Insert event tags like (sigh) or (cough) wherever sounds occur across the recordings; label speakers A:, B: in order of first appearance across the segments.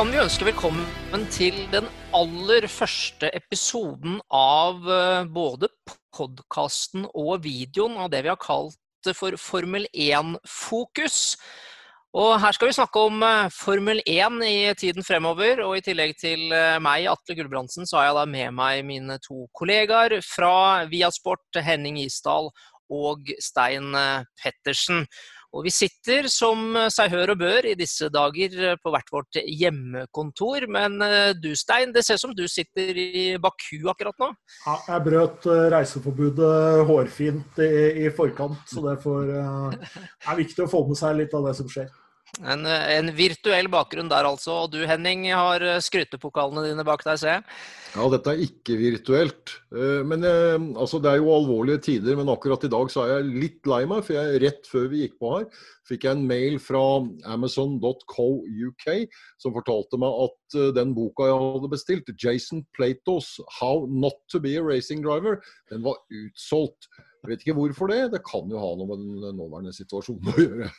A: Kan vi ønske velkommen til den aller første episoden av eh, både podkasten og videoen av det vi har kalt for Formel 1-fokus. Og her skal vi snakke om eh, Formel 1 i tiden fremover. Og i tillegg til eh, meg, Atle Gulbrandsen, så har jeg da med meg mine to kollegaer fra Viasport, Henning Isdal og Stein Pettersen. Og vi sitter som seg hør og bør i disse dager på hvert vårt hjemmekontor. Men eh, du Stein, det ser ut som du sitter i Baku akkurat nå?
B: Ja, jeg brøt eh, reiseforbudet hårfint i, i forkant, så det får, uh, (laughs) er viktig å få med seg litt av det som skjer.
A: En, en, virtuell bakgrunn der altså. Og du Henning har eh, skrytepokalene dine bak deg, ser jeg.
C: Ja, dette er ikke virtuelt. Eh, men eh, altså, Det er jo alvorlige tider, men akkurat i dag så er jeg litt lei meg. For jeg, rett før vi gikk på her, fikk jeg en mail fra Amazon.co.uk som fortalte meg at den boka jeg hadde bestilt, Jason Platos 'How Not To Be a Racing Driver', den var utsolgt. Jeg vet ikke hvorfor det. Det kan jo ha noe med den nåværende situasjonen å gjøre.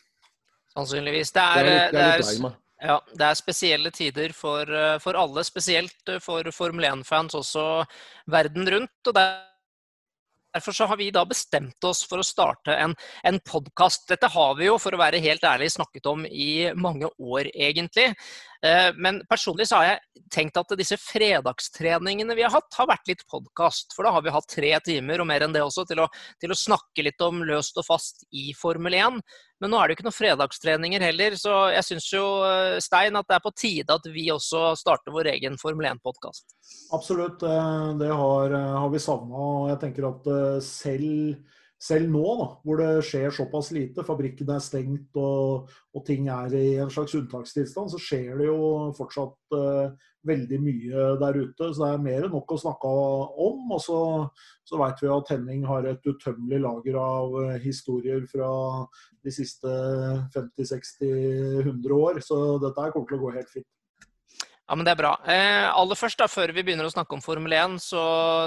A: Sannsynligvis. Det er, det er, ja, det er spesielle tider for, eh, for alle, spesielt eh, for Formel 1-fans også verden rundt. og det Derfor så har vi da bestemt oss for å starte en, en podkast. Dette har vi jo, for å være helt ærlig, snakket om i mange år, egentlig. Eh, men personlig så har jeg tenkt at disse fredagstreningene vi har hatt, har vært litt podkast. For da har vi hatt tre timer, og mer enn det også, til å, til å snakke litt om løst og fast i Formel 1. Men nå er det jo ikke noen fredagstreninger heller, så jeg syns jo, eh, Stein, at det er på tide at vi også starter vår egen Formel 1-podkast.
B: Absolutt, eh, det har, har vi savna. Og jeg tenker at selv, selv nå, da, hvor det skjer såpass lite, fabrikken er stengt og, og ting er i en slags unntakstilstand, så skjer det jo fortsatt uh, veldig mye der ute. Så det er mer enn nok å snakke om. Og så, så vet vi at Henning har et utømmelig lager av uh, historier fra de siste 50-60-100 år. Så dette kommer til å gå helt fint.
A: Ja, men Det er bra. Eh, aller først, da, Før vi begynner å snakke om Formel 1, så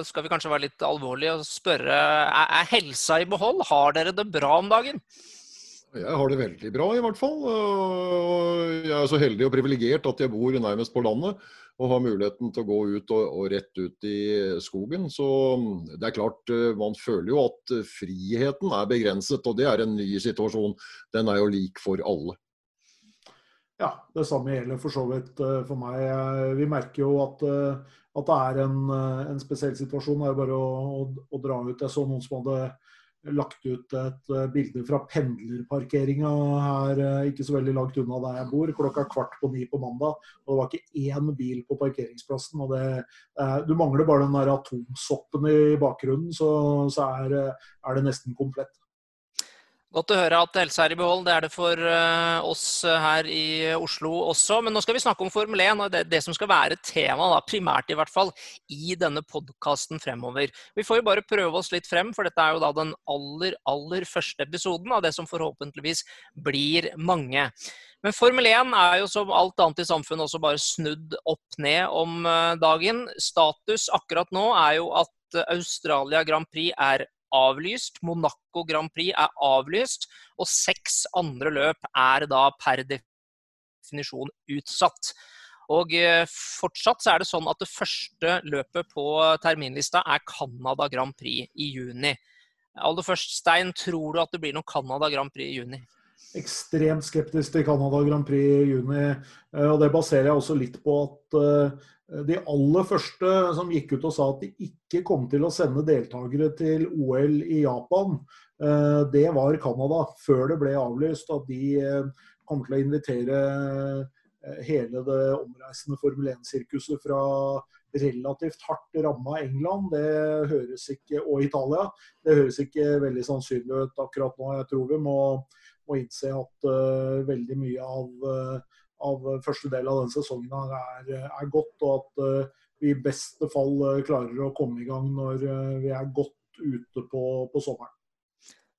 A: skal vi kanskje være litt alvorlige og spørre er, er helsa i behold. Har dere det bra om dagen?
C: Jeg har det veldig bra, i hvert fall. Jeg er så heldig og privilegert at jeg bor nærmest på landet og har muligheten til å gå ut og, og, rett ut i skogen. Så det er klart, eh, man føler jo at friheten er begrenset, og det er en ny situasjon. Den er jo lik for alle.
B: Ja, det samme gjelder for så vidt eh, for meg. Vi merker jo at, eh, at det er en, en, spesiell situasjon. Det er bare å, å, dra ut. Jeg så noen som hadde lagt ut et eh, bilde fra pendlerparkeringa her eh, ikke så veldig langt unna der jeg bor, klokka kvart på ni på mandag. og Det var ikke én bil på parkeringsplassen. og det, Du mangler bare den der atomsoppen i bakgrunnen, så, så er, er det nesten komplett.
A: Godt å høre at helse er i behold. Det er det for eh, oss her i Oslo også. Men nå skal vi snakke om Formel 1, og det, det som skal være tema, da, primært i hvert fall, i denne podkasten fremover. Vi får jo bare prøve oss litt frem, for dette er jo da den aller, aller første episoden av det som forhåpentligvis blir mange. Men Formel 1 er jo som alt annet i samfunnet også bare snudd opp ned om eh, dagen. Status akkurat nå er jo at Australia Grand Prix er avlyst. Monaco Grand Prix er avlyst. Og seks andre løp er da per definisjon utsatt. Og eh, fortsatt så er det sånn at det første løpet på terminlista er Canada Grand Prix i juni. Aller først, Stein, tror du at det blir noe Canada Grand Prix i juni?
B: Ekstremt skeptisk til Canada Grand Prix i juni. Eh, og det baserer jeg også litt på at eh, de aller første som gikk ut og sa at de ikke kom til å sende deltakere til OL i Japan, eh, det var Canada, før det ble avlyst. At de eh, kom til å invitere eh, hele det omreisende Formel 1-sirkuset fra relativt hardt ramma England det høres ikke, og Italia. Det høres ikke veldig sannsynlig ut akkurat nå. Jeg tror vi må, må innse at uh, veldig mye av uh, av første del av den sesongen er, er godt, og at uh, vi i beste fall klarer å komme i gang når vi er godt ute på, på, sommeren.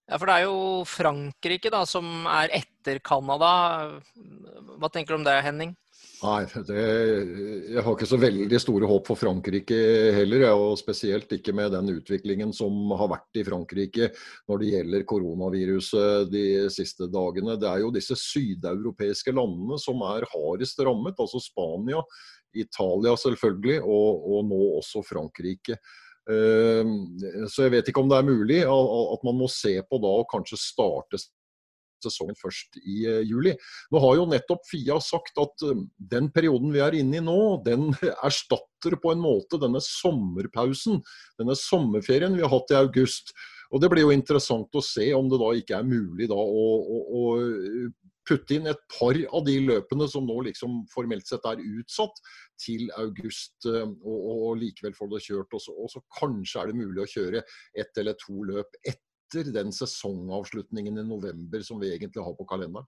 A: Ja, for Det er jo Frankrike da, som er etter Canada. Hva tenker du om det, Henning?
C: Nei, det, jeg har ikke så veldig store håp for Frankrike heller. Og spesielt ikke med den utviklingen som har vært i Frankrike når det gjelder koronaviruset de siste dagene. Det er jo disse sydeuropeiske landene som er hardest rammet. Altså Spania, Italia selvfølgelig, og, og nå også Frankrike. Ehm, så jeg vet ikke om det er mulig at man må se på da og kanskje starte sesongen først i uh, juli. Nå har jo nettopp Fia sagt at uh, den perioden vi er inne i nå, den (laughs) erstatter på en måte denne sommerpausen, denne sommerferien vi har hatt i august. Og Det blir jo interessant å se om det da ikke er mulig da å, å, å putte inn et par av de løpene som nå liksom formelt sett er utsatt til august, og, og, likevel få det kjørt. Og så, kanskje er det mulig å kjøre ett eller to løp etter etter den sesongavslutningen i november som vi egentlig har på kalenderen?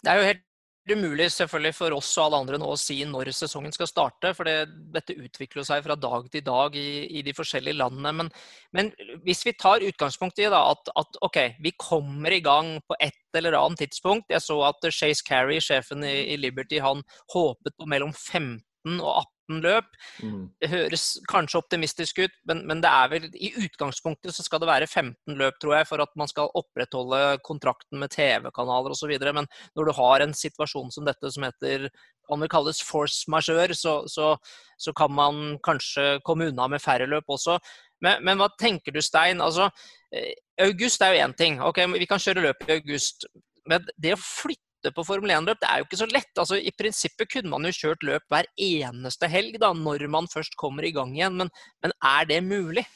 A: Det er jo helt umulig selvfølgelig for oss og alle andre nå å si når sesongen skal starte. For det, dette utvikler seg fra dag til dag i, i de forskjellige landene. Men, men, hvis vi tar utgangspunkt i da, at, at, ok, vi kommer i gang på et eller annet tidspunkt. Jeg så at Chase Carey, sjefen i, i Liberty, han håpet på mellom 15 og 18 løp. Mm. Det høres kanskje optimistisk ut, men, men, det er vel i utgangspunktet så skal det være 15 løp, tror jeg, for at man skal opprettholde kontrakten med TV-kanaler osv. Men når du har en situasjon som dette som heter kan vel kalles force majeure, så, så, så, kan man kanskje komme unna med færre løp også. Men, men hva tenker du, Stein? Altså, eh, august er jo én ting. Ok, Vi kan kjøre løp i august. Men det å flytte slutte på Formel 1-løp, det er jo ikke så lett. Altså, I prinsippet kunne man jo kjørt løp hver eneste helg da, når man først kommer i gang igjen, men, men er det mulig?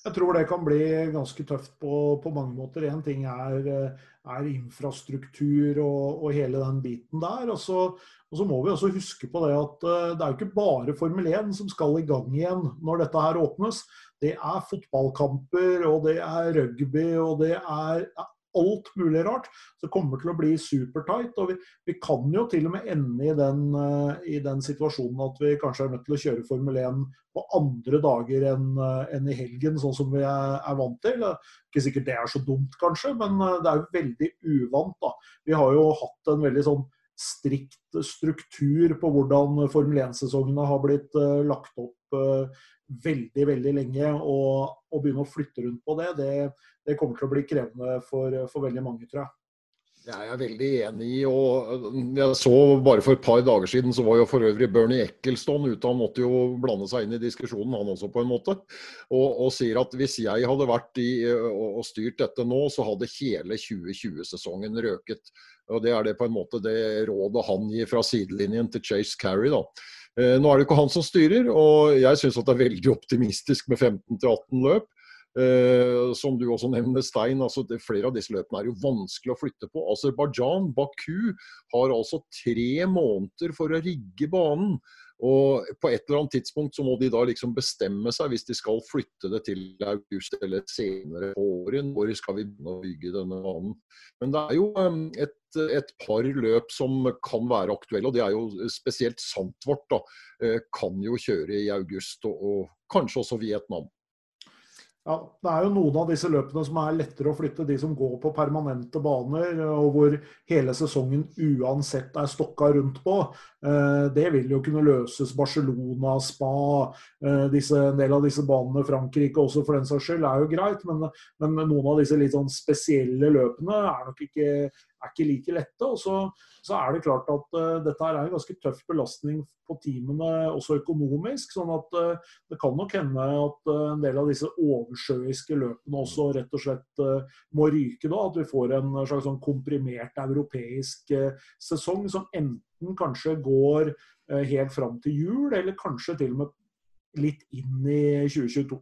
B: Jeg tror det kan bli ganske tøft på, på mange måter. Én ting er, er infrastruktur og, og, hele den biten der. Og så, og så, må vi også huske på det at eh, det er jo ikke bare Formel 1 som skal i gang igjen når dette her åpnes. Det er fotballkamper, og det er rugby, og det er alt mulig rart. Så det kommer til å bli supertight. Og vi, vi, kan jo til og med ende i den, uh, i den, situasjonen at vi kanskje er nødt til å kjøre Formel 1 på andre dager enn uh, en i helgen, sånn som vi er, er, vant til. Ikke sikkert det er så dumt, kanskje, men uh, det er jo veldig uvant. da. Vi har jo hatt en veldig sånn strikt struktur på hvordan Formel 1-sesongene har blitt lagt opp veldig veldig lenge. Og og begynne å flytte rundt på det, det, det kommer til å bli krevende for, for veldig mange, tror jeg.
C: Det er jeg veldig enig i. og jeg så Bare for et par dager siden så var jo for øvrig Bernie Eccleston ute. Han måtte jo blande seg inn i diskusjonen, han også, på en måte. Og, og sier at hvis jeg hadde vært i og styrt dette nå, så hadde hele 2020-sesongen røket. Og Det er det på en måte det rådet han gir fra sidelinjen til Chase Carey. da. Eh, nå er det ikke han som styrer, og jeg syns det er veldig optimistisk med 15-18 løp. Uh, som du også nevner, Stein, altså det, flere av disse løpene er jo vanskelig å flytte på. Aserbajdsjan, Baku, har altså tre måneder for å rigge banen. Og på et eller annet tidspunkt så må de da liksom bestemme seg hvis de skal flytte det til august eller senere på året. Når skal vi begynne å bygge denne banen? Men det er jo et, et, par løp som kan være aktuelle, og det er jo spesielt Santvort. da, eh, Kan jo kjøre i august, og, og kanskje også Vietnam.
B: Ja, Det er jo noen av disse løpene som er lettere å flytte, de som går på permanente baner, og hvor hele sesongen uansett er stokka rundt på. Eh, det vil jo kunne løses. Barcelona, Spa, eh, disse, en del av disse banene, Frankrike også for den saks skyld, er jo greit. Men, men noen av disse litt sånn spesielle løpene er nok ikke er ikke like lette. Og så, så er det klart at uh, dette er en ganske tøff belastning på teamene også økonomisk. sånn at uh, det kan nok hende at uh, en del av disse oversjøiske løpene også rett og slett må ryke da. At vi får en slags sånn komprimert europeisk sesong som enten kanskje går helt fram til jul, eller kanskje til og med litt inn i 2022.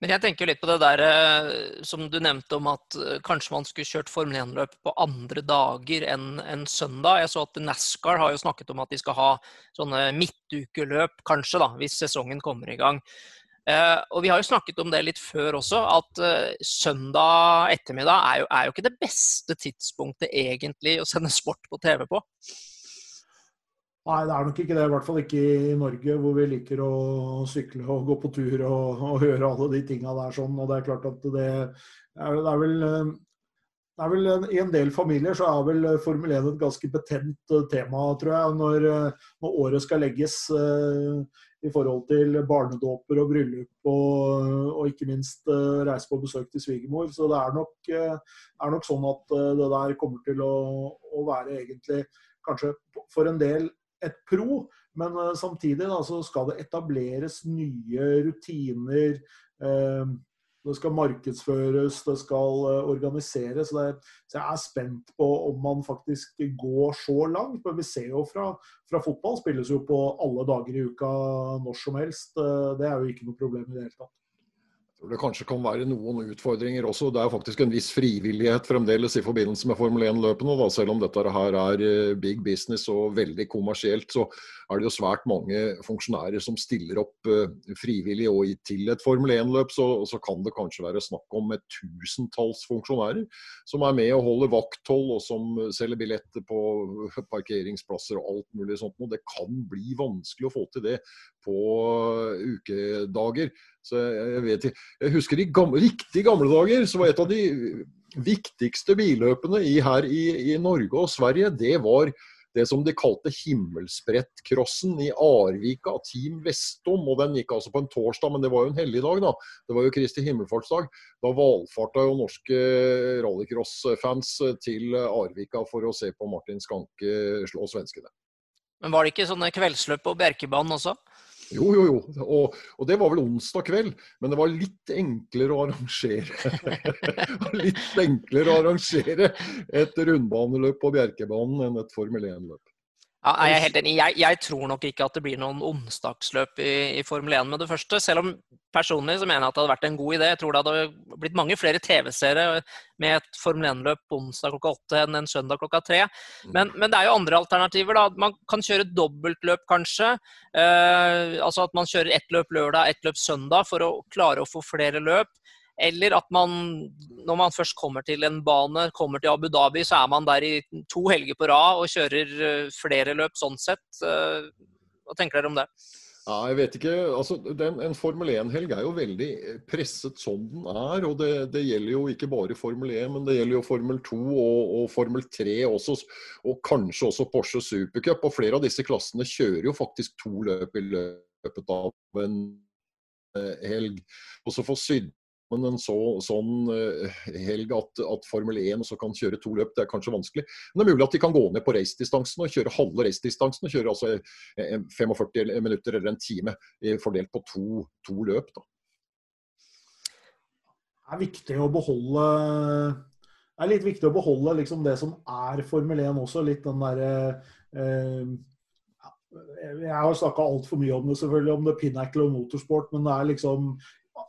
A: Men jeg tenker litt på det der eh, som du nevnte om at eh, kanskje man skulle kjørt Formel 1-løp på andre dager enn en søndag. Jeg så at NASCAR har jo snakket om at de skal ha sånne midtukeløp, kanskje, da, hvis sesongen kommer i gang. Eh, og vi har jo snakket om det litt før også, at søndag ettermiddag er jo, er jo ikke det beste tidspunktet egentlig å sende sport på TV på.
B: Nei, det er nok ikke det. I hvert fall ikke i Norge, hvor vi liker å sykle og gå på tur og, og gjøre alle de tinga der sånn. Og det er klart at det er, det er vel eh, det er vel I en del familier så er vel Formel 1 et ganske betent tema, tror jeg, når, når året skal legges uh, i forhold til barnedåper og bryllup og, og ikke minst uh, reise på besøk til svigermor. Så det er nok, uh, er nok sånn at det der kommer til å, å, være egentlig kanskje for en del et pro, men samtidig da, så skal det etableres nye rutiner. Uh, det skal markedsføres, det skal eh, organiseres. Så, jeg er spent på om man faktisk går så langt. Men vi ser jo fra, fra, fotball spilles jo på alle dager i uka når som helst. Eh, det er jo ikke noe problem i det hele tatt
C: tror det kanskje kan være noen utfordringer også. Det er faktisk en viss frivillighet fremdeles i forbindelse med Formel 1-løpene. Selv om dette her er eh, big business og veldig kommersielt, så er det jo svært mange funksjonærer som stiller opp eh, frivillig. Og til et Formel 1-løp så, så, kan det kanskje være snakk om et tusentalls funksjonærer som er med og holder vakthold, og som selger billetter på parkeringsplasser og alt mulig sånt. Og det kan bli vanskelig å få til det på ukedager. Så jeg, vet. Jeg husker i gamle, riktig gamle dager så var et av de viktigste billøpene i, her i, i, Norge og Sverige, det var det som de kalte Himmelsbrettcrossen i Arvika, Team Vestom. og Den gikk altså på en torsdag, men det var jo en helligdag. da. Det var jo Kristi himmelfartsdag. Da valfarta jo norske rallycross-fans til Arvika for å se på Martin Skanke slå svenskene.
A: Men var det ikke sånne kveldsløp på Bjerkebanen også?
C: Jo, jo, jo. Og, og, det var vel onsdag kveld, men det var litt enklere å arrangere (laughs) Litt enklere å arrangere et rundbaneløp på Bjerkebanen enn et Formel 1-løp.
A: Ja, jeg er helt enig. Jeg, jeg, tror nok ikke at det blir noen onsdagsløp i, i, Formel 1 med det første. Selv om personlig så mener jeg at det hadde vært en god idé. Jeg tror det hadde blitt mange flere TV-seere med et Formel 1-løp onsdag klokka åtte enn en søndag klokka tre. Mm. Men, men, det er jo andre alternativer. da. Man kan kjøre dobbeltløp, kanskje. Eh, altså at man kjører ett løp lørdag, ett løp søndag for å klare å få flere løp. Eller at man, når man først kommer til en bane, kommer til Abu Dhabi, så er man der i to helger på rad og kjører eh, flere løp sånn sett. Eh, hva tenker dere om det?
C: Ja, jeg vet ikke. Altså, den, en Formel 1-helg er jo veldig presset som den er. og det, det, gjelder jo ikke bare Formel 1, men det gjelder jo Formel 2 og, og Formel 3 også. Og kanskje også Porsche Supercup. Og flere av disse klassene kjører jo faktisk to løp i løpet av en eh, helg. Og så får sydd men en så, sånn eh, helg at, at, Formel 1 også kan kjøre to løp, det er kanskje vanskelig. Men det er mulig at de kan gå ned på racedistansen og kjøre halve racedistansen. Og kjøre altså 45 eh, minutter eller en time fordelt på to, to løp. Da.
B: Det er viktig å beholde det er litt viktig å beholde liksom det som er Formel 1 også. Litt den derre eh, Jeg har snakka altfor mye om det, selvfølgelig, om det pinnacle og motorsport, men det er liksom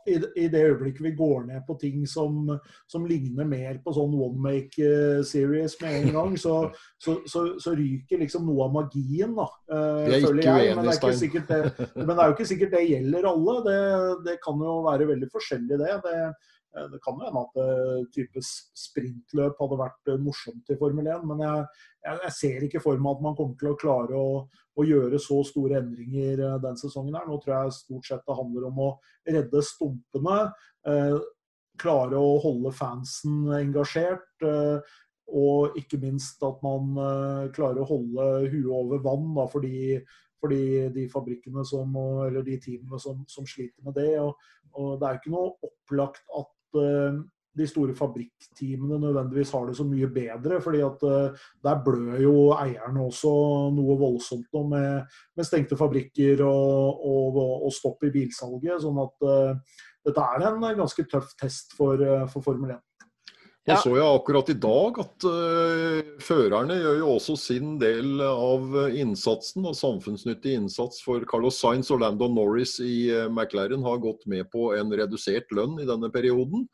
B: i, det øyeblikket vi går ned på ting som, som ligner mer på sånn one make uh, series med en gang, så, så, så, så, ryker liksom noe av magien, da.
C: Vi er ikke uenige,
B: men, det men det er jo ikke sikkert det gjelder alle. Det, det kan jo være veldig forskjellig, det. det Eh, det kan jo hende at uh, type sprintløp hadde vært uh, morsomt i Formel 1, men jeg, jeg, ser ikke for meg at man kommer til å klare å, å gjøre så store endringer den sesongen. her. Nå tror jeg stort sett det handler om å redde stumpene, klare å holde fansen engasjert. og ikke minst at man klarer å holde huet over vann da, fordi, fordi de fabrikkene som, eller de teamene som, som sliter med det. Og, og det er ikke noe opplagt at Eh, de store fabrikkteamene nødvendigvis har det så mye bedre. fordi at uh, der blør jo eierne også noe voldsomt nå med, med stengte fabrikker og, og, og, stopp i bilsalget. Sånn at uh, dette er en ganske tøff test for, for Formel 1.
C: Ja. så jeg akkurat i dag at førerne gjør jo også sin del av innsatsen, og samfunnsnyttig innsats for Carlos Sainz og Landon Norris i McLaren har gått med på en redusert lønn i denne perioden.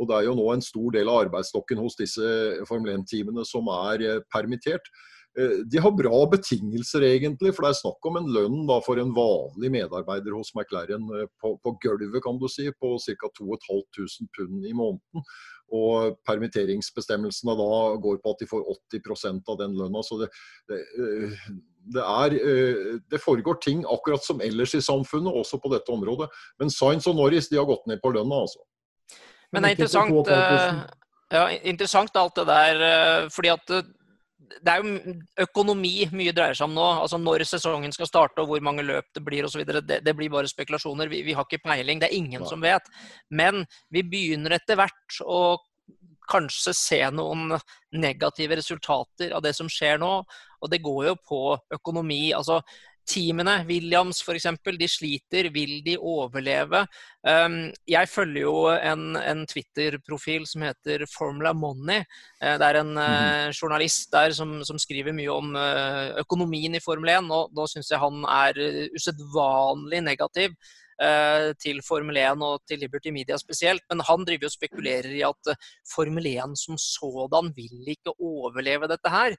C: Og det er jo nå en stor del av arbeidsstokken hos disse Formel 1-teamene som er uh, permittert. De har bra betingelser, egentlig, for det er snakk om en lønn da, for en vanlig medarbeider hos McLaren på, på gulvet, kan du si, på ca. 2500 pund i måneden. Og permitteringsbestemmelsene da går på at de får 80% av den lønna. Så det, det, det, er, det, foregår ting akkurat som ellers i samfunnet, også på dette området. Men Science og Norris de har gått ned på lønna, altså.
A: Men det er interessant, Ja, Interessant alt det der. Eh, fordi at det er jo økonomi mye dreier seg om nå. altså Når sesongen skal starte og hvor mange løp det blir osv. Det, det blir bare spekulasjoner. Vi, vi, har ikke peiling. Det er ingen som vet. Men vi begynner etter hvert å kanskje se noen negative resultater av det som skjer nå. Og det går jo på økonomi. altså Teamene, Williams f.eks., de sliter. Vil de overleve? Um, jeg følger jo en, en Twitter-profil som heter Formula Money. Uh, det er en uh, journalist der som, som, skriver mye om uh, økonomien i Formel 1, og da syns jeg han er usedvanlig negativ til Formel 1 og til Liberty Media spesielt. Men han driver og spekulerer i at Formel 1 som sådan vil ikke overleve dette her.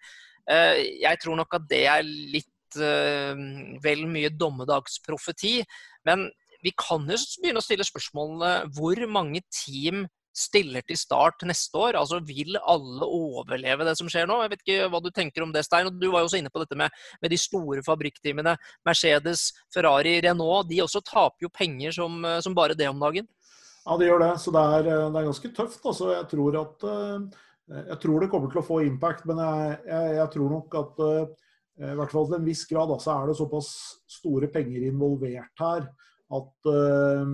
A: Jeg tror nok at det er litt vel mye dommedagsprofeti. Men vi kan jo begynne å stille spørsmålene hvor mange team stiller til start neste år? Altså Vil alle overleve det som skjer nå? Jeg vet ikke hva du tenker om det, Stein. Du var jo også inne på dette med, med de store fabrikkteamene. Mercedes, Ferrari, Renault. De også taper jo penger som, eh, som bare det om dagen.
B: Ja, de gjør det. Så det er, eh, det er ganske tøft. Altså, jeg tror at jeg tror det kommer til å få impact, men jeg, jeg, jeg tror nok at Eh, i hvert fall til en viss grad, altså, er det såpass store penger involvert her at uh,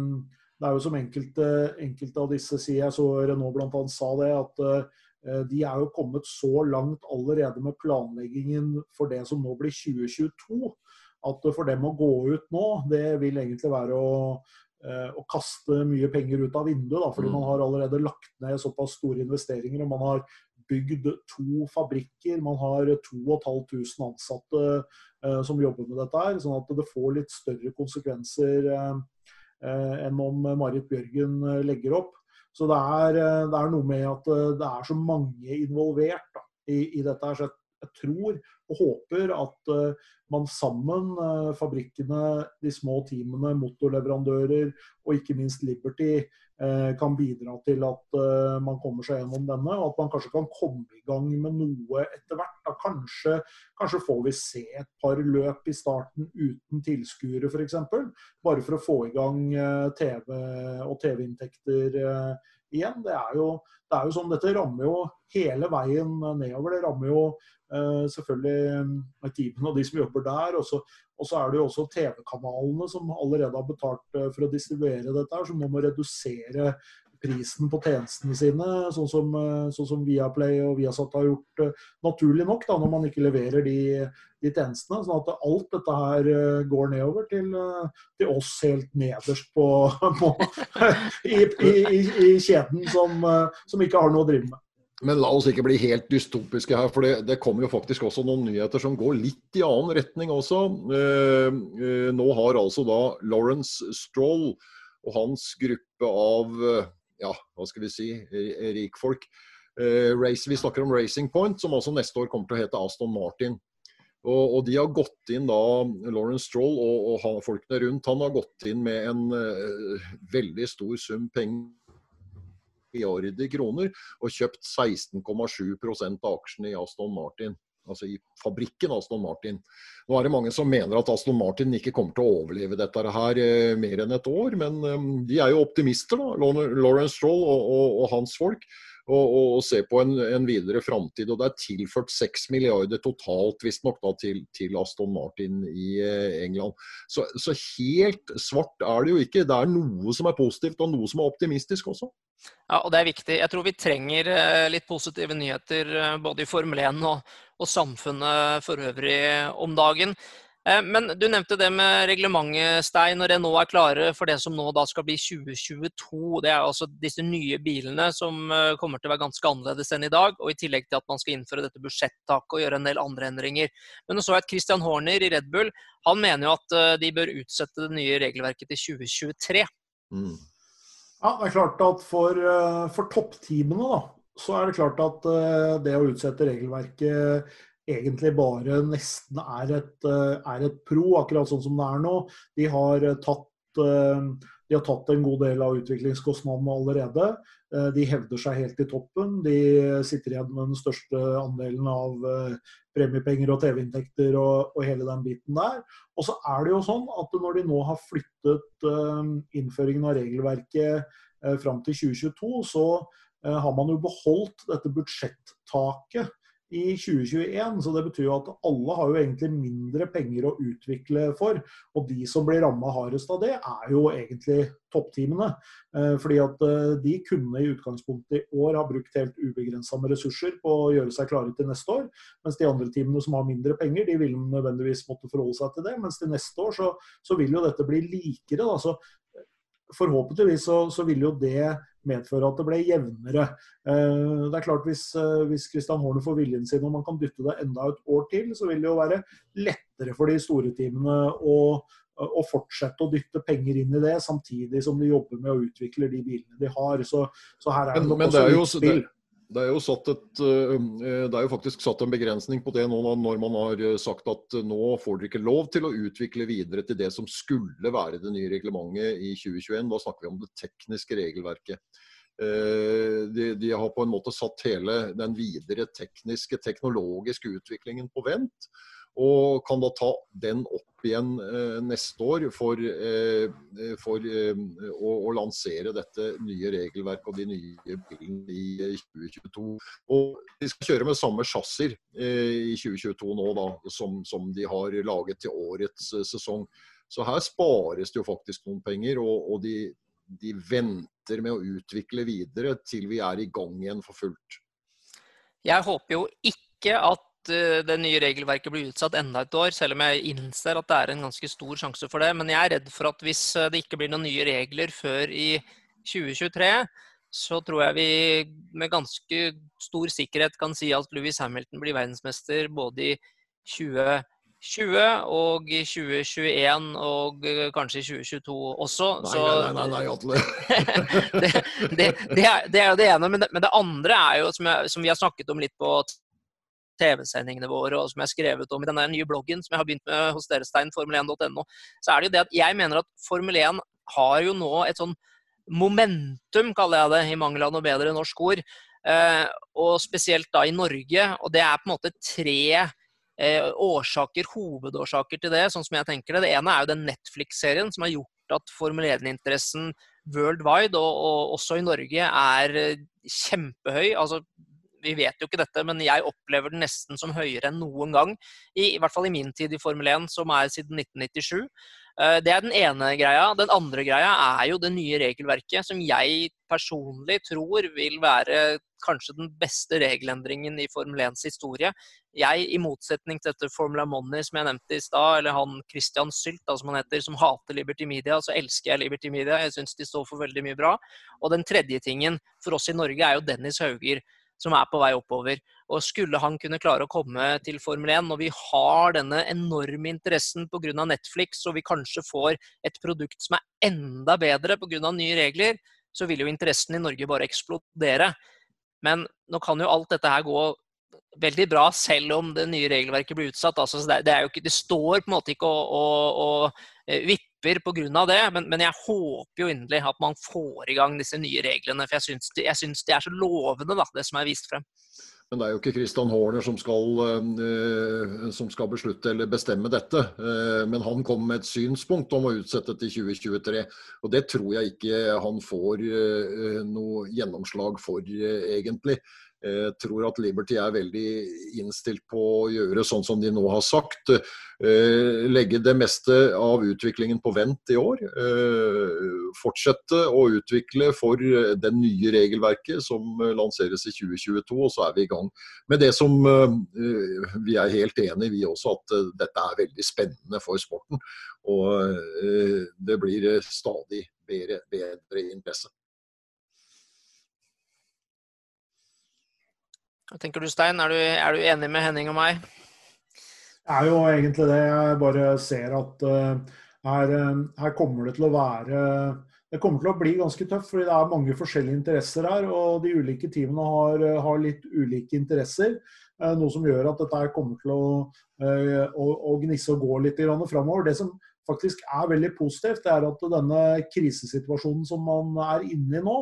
B: det er jo som enkelte, enkelte, av disse sier, jeg så Renault bl.a. sa det, at uh, de er jo kommet så langt allerede med planleggingen for det som nå blir 2022, at for dem å gå ut nå, det vil egentlig være å, uh, å kaste mye penger ut av vinduet. Da, fordi mm. man har allerede lagt ned såpass store investeringer og man har bygd to fabrikker. Man har 2500 ansatte eh, som jobber med dette her. Sånn at det får litt større konsekvenser eh, eh, enn om Marit Bjørgen legger opp. Så det er, det er, noe med at det er så mange involvert da, i, i, dette. her, så jeg, tror og håper at man sammen, fabrikkene, de små teamene, motorleverandører og ikke minst Liberty, Eh, kan bidra til at eh, man kommer seg gjennom denne, og at man kanskje kan komme i gang med noe etter hvert. Da kanskje, kanskje får vi se et par løp i starten uten tilskuere f.eks. Bare for å få i gang eh, TV og TV-inntekter igjen. Det er, jo, det er jo sånn, Dette rammer jo hele veien nedover. Det rammer jo uh, selvfølgelig teamene og de som jobber der. Og så, og så er det jo også TV-kanalene som allerede har betalt uh, for å distribuere dette, her, som nå må redusere prisen på tjenestene sine, sånn som, uh, sånn som Viaplay og Viasat har gjort naturlig nok, da, når man ikke leverer de, de tjenestene. Sånn at alt dette her går nedover til, til oss helt nederst på, (laughs) på i, i, i, i, kjeden som, som ikke har noe å drive med.
C: Men la oss ikke bli helt dystopiske her, for det, det, kommer jo faktisk også noen nyheter som går litt i annen retning også. Eh, eh, nå har altså da Lawrence Stroll og hans gruppe av eh, ja, hva skal vi si, rikfolk eh, Vi snakker om Racing Point, som altså neste år kommer til å hete Aston Martin. Og, og de har gått inn da, Lawrence Stroll og, og han, folkene rundt han har gått inn med en eh, veldig stor sum penger milliarder kroner og kjøpt 16,7% av aksjene i Aston Martin. Altså i fabrikken Aston Martin. Nå er det mange som mener at Aston Martin ikke kommer til å overleve dette her eh, mer enn et år, men eh, de er jo optimister, da. Lawrence Stroll og, og, og hans folk og, og se på en, en videre framtid. Og det er tilført 6 milliarder totalt visstnok til, til Aston Martin i eh, England. Så, så, helt svart er det jo ikke. Det er noe som er positivt og noe som er optimistisk også.
A: Ja, og det er viktig. Jeg tror vi trenger eh, litt positive nyheter eh, både i Formel 1 og, og samfunnet for øvrig om dagen. Eh, men du nevnte det med reglementet, Stein. Det nå er klare for det som nå da skal bli 2022. Det er altså disse nye bilene som kommer til å være ganske annerledes enn i dag. Og i tillegg til at man skal innføre dette budsjettaket og gjøre en del andre endringer. Men så jeg at Christian Horner i Red Bull han mener jo at de bør utsette det nye regelverket til 2023. Mm.
B: Ja, det er klart at for, for toppteamene da, så er det klart at det å utsette regelverket egentlig bare nesten er et, eh, er et, pro, akkurat sånn som det er nå. De har eh, tatt, eh, de har tatt en god del av utviklingskostnadene allerede. De hevder seg helt i toppen. De sitter igjen med den største andelen av premiepenger og TV-inntekter og, og, hele den biten der. Og så er det jo sånn at når de nå har flyttet innføringen av regelverket fram til 2022, så har man jo beholdt dette budsjettaket i 2021. Så det betyr jo at alle har jo egentlig mindre penger å utvikle for. Og de som blir ramma hardest av det, er jo egentlig toppteamene. Eh, fordi at eh, de kunne i utgangspunktet i år ha brukt helt ubegrensa med ressurser på å gjøre seg klare til neste år. Mens de andre teamene som har mindre penger, de vil nødvendigvis måtte forholde seg til det. Mens til neste år så, så vil jo dette bli likere. Da. Så forhåpentligvis så, så vil jo det medføre at det ble jevnere. Eh, det er klart Hvis, eh, hvis Christian Horne får viljen sin og man kan dytte det enda et år til, så vil det jo være lettere for de store teamene å, å fortsette å dytte penger inn i det, samtidig som de jobber med å utvikle de bilene de har. Så, så her er det nok også litt spill. Det
C: det er, et, eh, det er, jo faktisk satt en begrensning på det nå når man har eh, sagt at eh, nå får dere ikke lov til å utvikle videre til det som skulle være det nye reglementet i 2021. Da snakker vi om det tekniske regelverket. De, de har på en måte satt hele den videre tekniske, teknologiske utviklingen på vent. Og kan da ta den opp igjen eh, neste år for, eh, for eh, å, å, lansere dette nye regelverket og de nye bilene i 2022. Og De skal kjøre med samme chassis i 2022 nå da, som, som, de har laget til årets sesong. Så her spares det jo faktisk noen penger. og, og de, de venter med å utvikle videre til vi er i gang igjen for fullt.
A: Jeg håper jo ikke at Eh, det nye regelverket blir utsatt enda et år, selv om jeg innser at det er en ganske stor sjanse for det. Men jeg er redd for at hvis eh, det ikke blir noen nye regler før i 2023, så tror jeg vi med ganske stor sikkerhet kan si at Louis Hamilton blir verdensmester både i 2020 og i 2021 og eh, kanskje i 2022 også.
C: Nei, så, nei, nei, nei, Atle. (laughs)
A: det, det, det, er, det, er jo det ene. Men det, men det andre er jo, som, jeg, som vi har snakket om litt på TV-sendingene våre, og som jeg har skrevet om i denne nye bloggen som jeg har begynt med hos dere, Stein, formel1.no, så er det jo det at jeg mener at Formel 1 har jo nå et sånn momentum, kaller jeg det, i mangel av noe bedre norsk ord. Eh, og spesielt da i Norge. Og det er på en måte tre eh, årsaker, hovedårsaker til det, sånn som jeg tenker det. Det ene er jo den Netflix-serien som har gjort at Formel 1-interessen worldwide, og, og, også i Norge, er eh, kjempehøy. Altså vi vet jo ikke dette, men jeg opplever den nesten som høyere enn noen gang. I, i hvert fall i min tid i Formel 1, som er siden 1997. Eh, det er den ene greia. Den andre greia er jo det nye regelverket, som jeg personlig tror vil være kanskje den beste regelendringen i Formel 1s historie. Jeg, i motsetning til dette Formula Money som jeg nevnte i stad, eller han Christian Sylt, da, som han heter, som hater Liberty Media, så elsker jeg Liberty Media. Jeg syns de står for veldig mye bra. Og den tredje tingen for oss i Norge er jo Dennis Hauger som er på vei oppover. Og Skulle han kunne klare å komme til Formel 1 når vi har denne enorme interessen pga. Netflix, og vi kanskje får et produkt som er enda bedre pga. nye regler, så vil jo interessen i Norge bare eksplodere. Men nå kan jo alt dette her gå veldig bra, selv om det nye regelverket blir utsatt. Altså, det, ikke, det, står på en måte ikke å, eh, vipper pga. det, men, men, jeg håper jo inderlig at man får i gang disse nye reglene. For jeg syns, jeg syns de er så lovende, da, det som er vist frem.
C: Men det er jo ikke Christian Horner som skal, uh, som skal, beslutte eller bestemme dette. Uh, men han kom med et synspunkt om å utsette til 2023. Og det tror jeg ikke han får noe gjennomslag for, egentlig. Jeg tror at Liberty er veldig innstilt på å gjøre sånn som de nå har sagt. Eh, legge det meste av utviklingen på vent i år. Eh, fortsette å utvikle for det nye regelverket som lanseres i 2022, og så er vi i gang med det som eh, vi er helt enig i, vi også, at dette er veldig spennende for sporten. Og det blir stadig bedre, bedre interesse.
A: Hva tenker du, Stein? Er du, er du, enig med Henning og meg?
B: Det er jo egentlig det. Jeg bare ser at uh, her, uh, her, kommer det til å være Det kommer til å bli ganske tøft, fordi det er mange forskjellige interesser her. Og de ulike teamene har, har litt ulike interesser. Noe som gjør at dette kommer til å, å, å gnisse og gå litt framover. Det som faktisk er veldig positivt, det er at denne krisesituasjonen som man er inne i nå,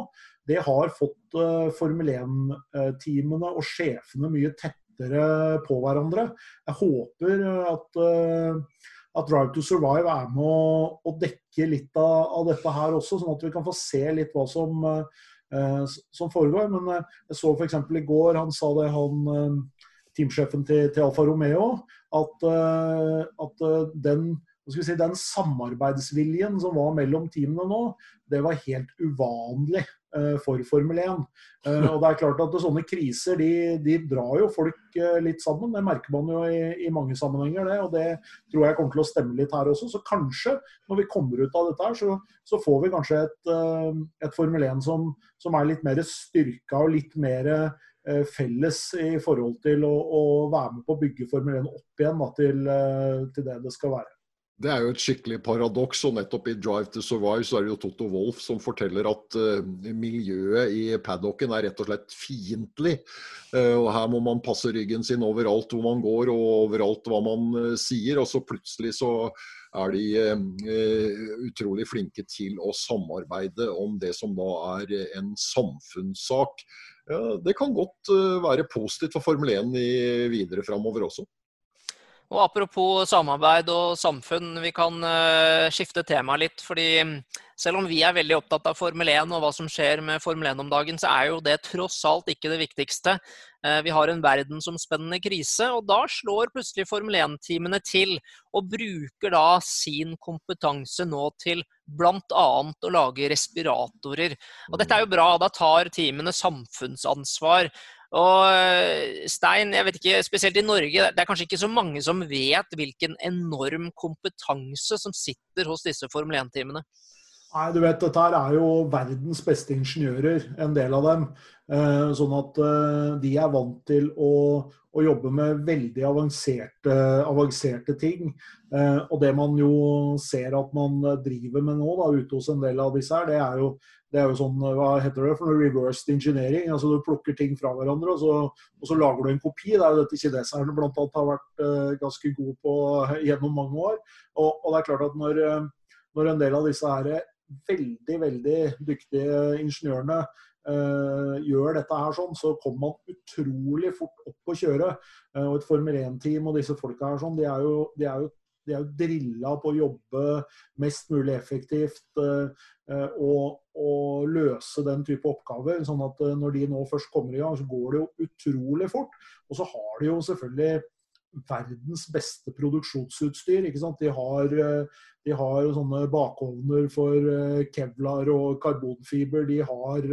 B: det har fått uh, Formel 1-teamene og sjefene mye tettere på hverandre. Jeg håper at, uh, at Drive to Survive er med å, å dekke litt av, av, dette her også, sånn at vi kan få se litt hva som, som foregår. Men jeg så f.eks. i går, han sa det, han teamsjefen til, til Alfa Romeo, at, at den si, den samarbeidsviljen som var mellom teamene nå, det var helt uvanlig uh, for Formel 1. Uh, eh, og det er klart at Sånne kriser de, de drar jo folk uh, litt sammen. Det merker man jo i, i, mange sammenhenger. det, og Det tror jeg kommer til å stemme litt her også. Så kanskje, når vi kommer ut av dette, her, så, så får vi kanskje et, et Formel 1 som, som, er litt mer styrka og litt mer felles i forhold til å, å, være med på å bygge Formel 1 opp igjen da, til, til det det skal være.
C: Det er jo et skikkelig paradoks. og Nettopp i 'Drive to Survive' så er det jo Toto Wolff som forteller at uh, miljøet i paddocken er rett og slett fiendtlig. Uh, og Her må man passe ryggen sin overalt hvor man går og overalt hva man uh, sier. Og så plutselig så er de utrolig flinke til å samarbeide om det som da er en samfunnssak. Det kan godt være positivt for Formel 1 i videre framover også.
A: Og Apropos samarbeid og samfunn, vi kan uh, skifte tema litt. fordi mm, selv om vi er veldig opptatt av Formel 1 og hva som skjer med Formel 1 om dagen, så er jo det tross alt ikke det viktigste. Uh, vi har en verdensomspennende krise, og da slår plutselig Formel 1-teamene til. Og bruker da sin kompetanse nå til bl.a. å lage respiratorer. Og dette er jo bra, da tar teamene samfunnsansvar. Og eh, Stein, jeg vet ikke, spesielt i Norge, det er kanskje ikke så mange som vet hvilken enorm kompetanse som sitter hos disse Formel 1-teamene?
B: Nei, du vet, Dette her er jo verdens beste ingeniører, en del av dem. Eh, sånn at eh, de er vant til å, å jobbe med veldig avanserte, avanserte ting. Og det man jo ser at man driver med nå da, ute hos en del av disse her, det er jo det er jo sånn, hva heter det for noe, reversed engineering. altså Du plukker ting fra hverandre, og så, og så lager du en kopi. Det er jo dette kineserne bl.a. har vært uh, ganske gode på gjennom mange år. Og, og, det er klart at når, eh, når en del av disse her veldig, veldig dyktige ingeniørene uh, gjør dette her sånn, så kommer man utrolig fort opp å kjøre. Uh, og et Formel 1-team og disse folka her sånn, de er jo, de er jo de er jo drilla på å jobbe mest mulig effektivt uh, og, og, løse den type oppgaver. sånn at uh, når de nå først kommer i gang, så går det jo utrolig fort. Og så har de jo selvfølgelig verdens beste produksjonsutstyr. ikke sant? De har, de har sånne bakovner for kevlar og karbonfiber. De har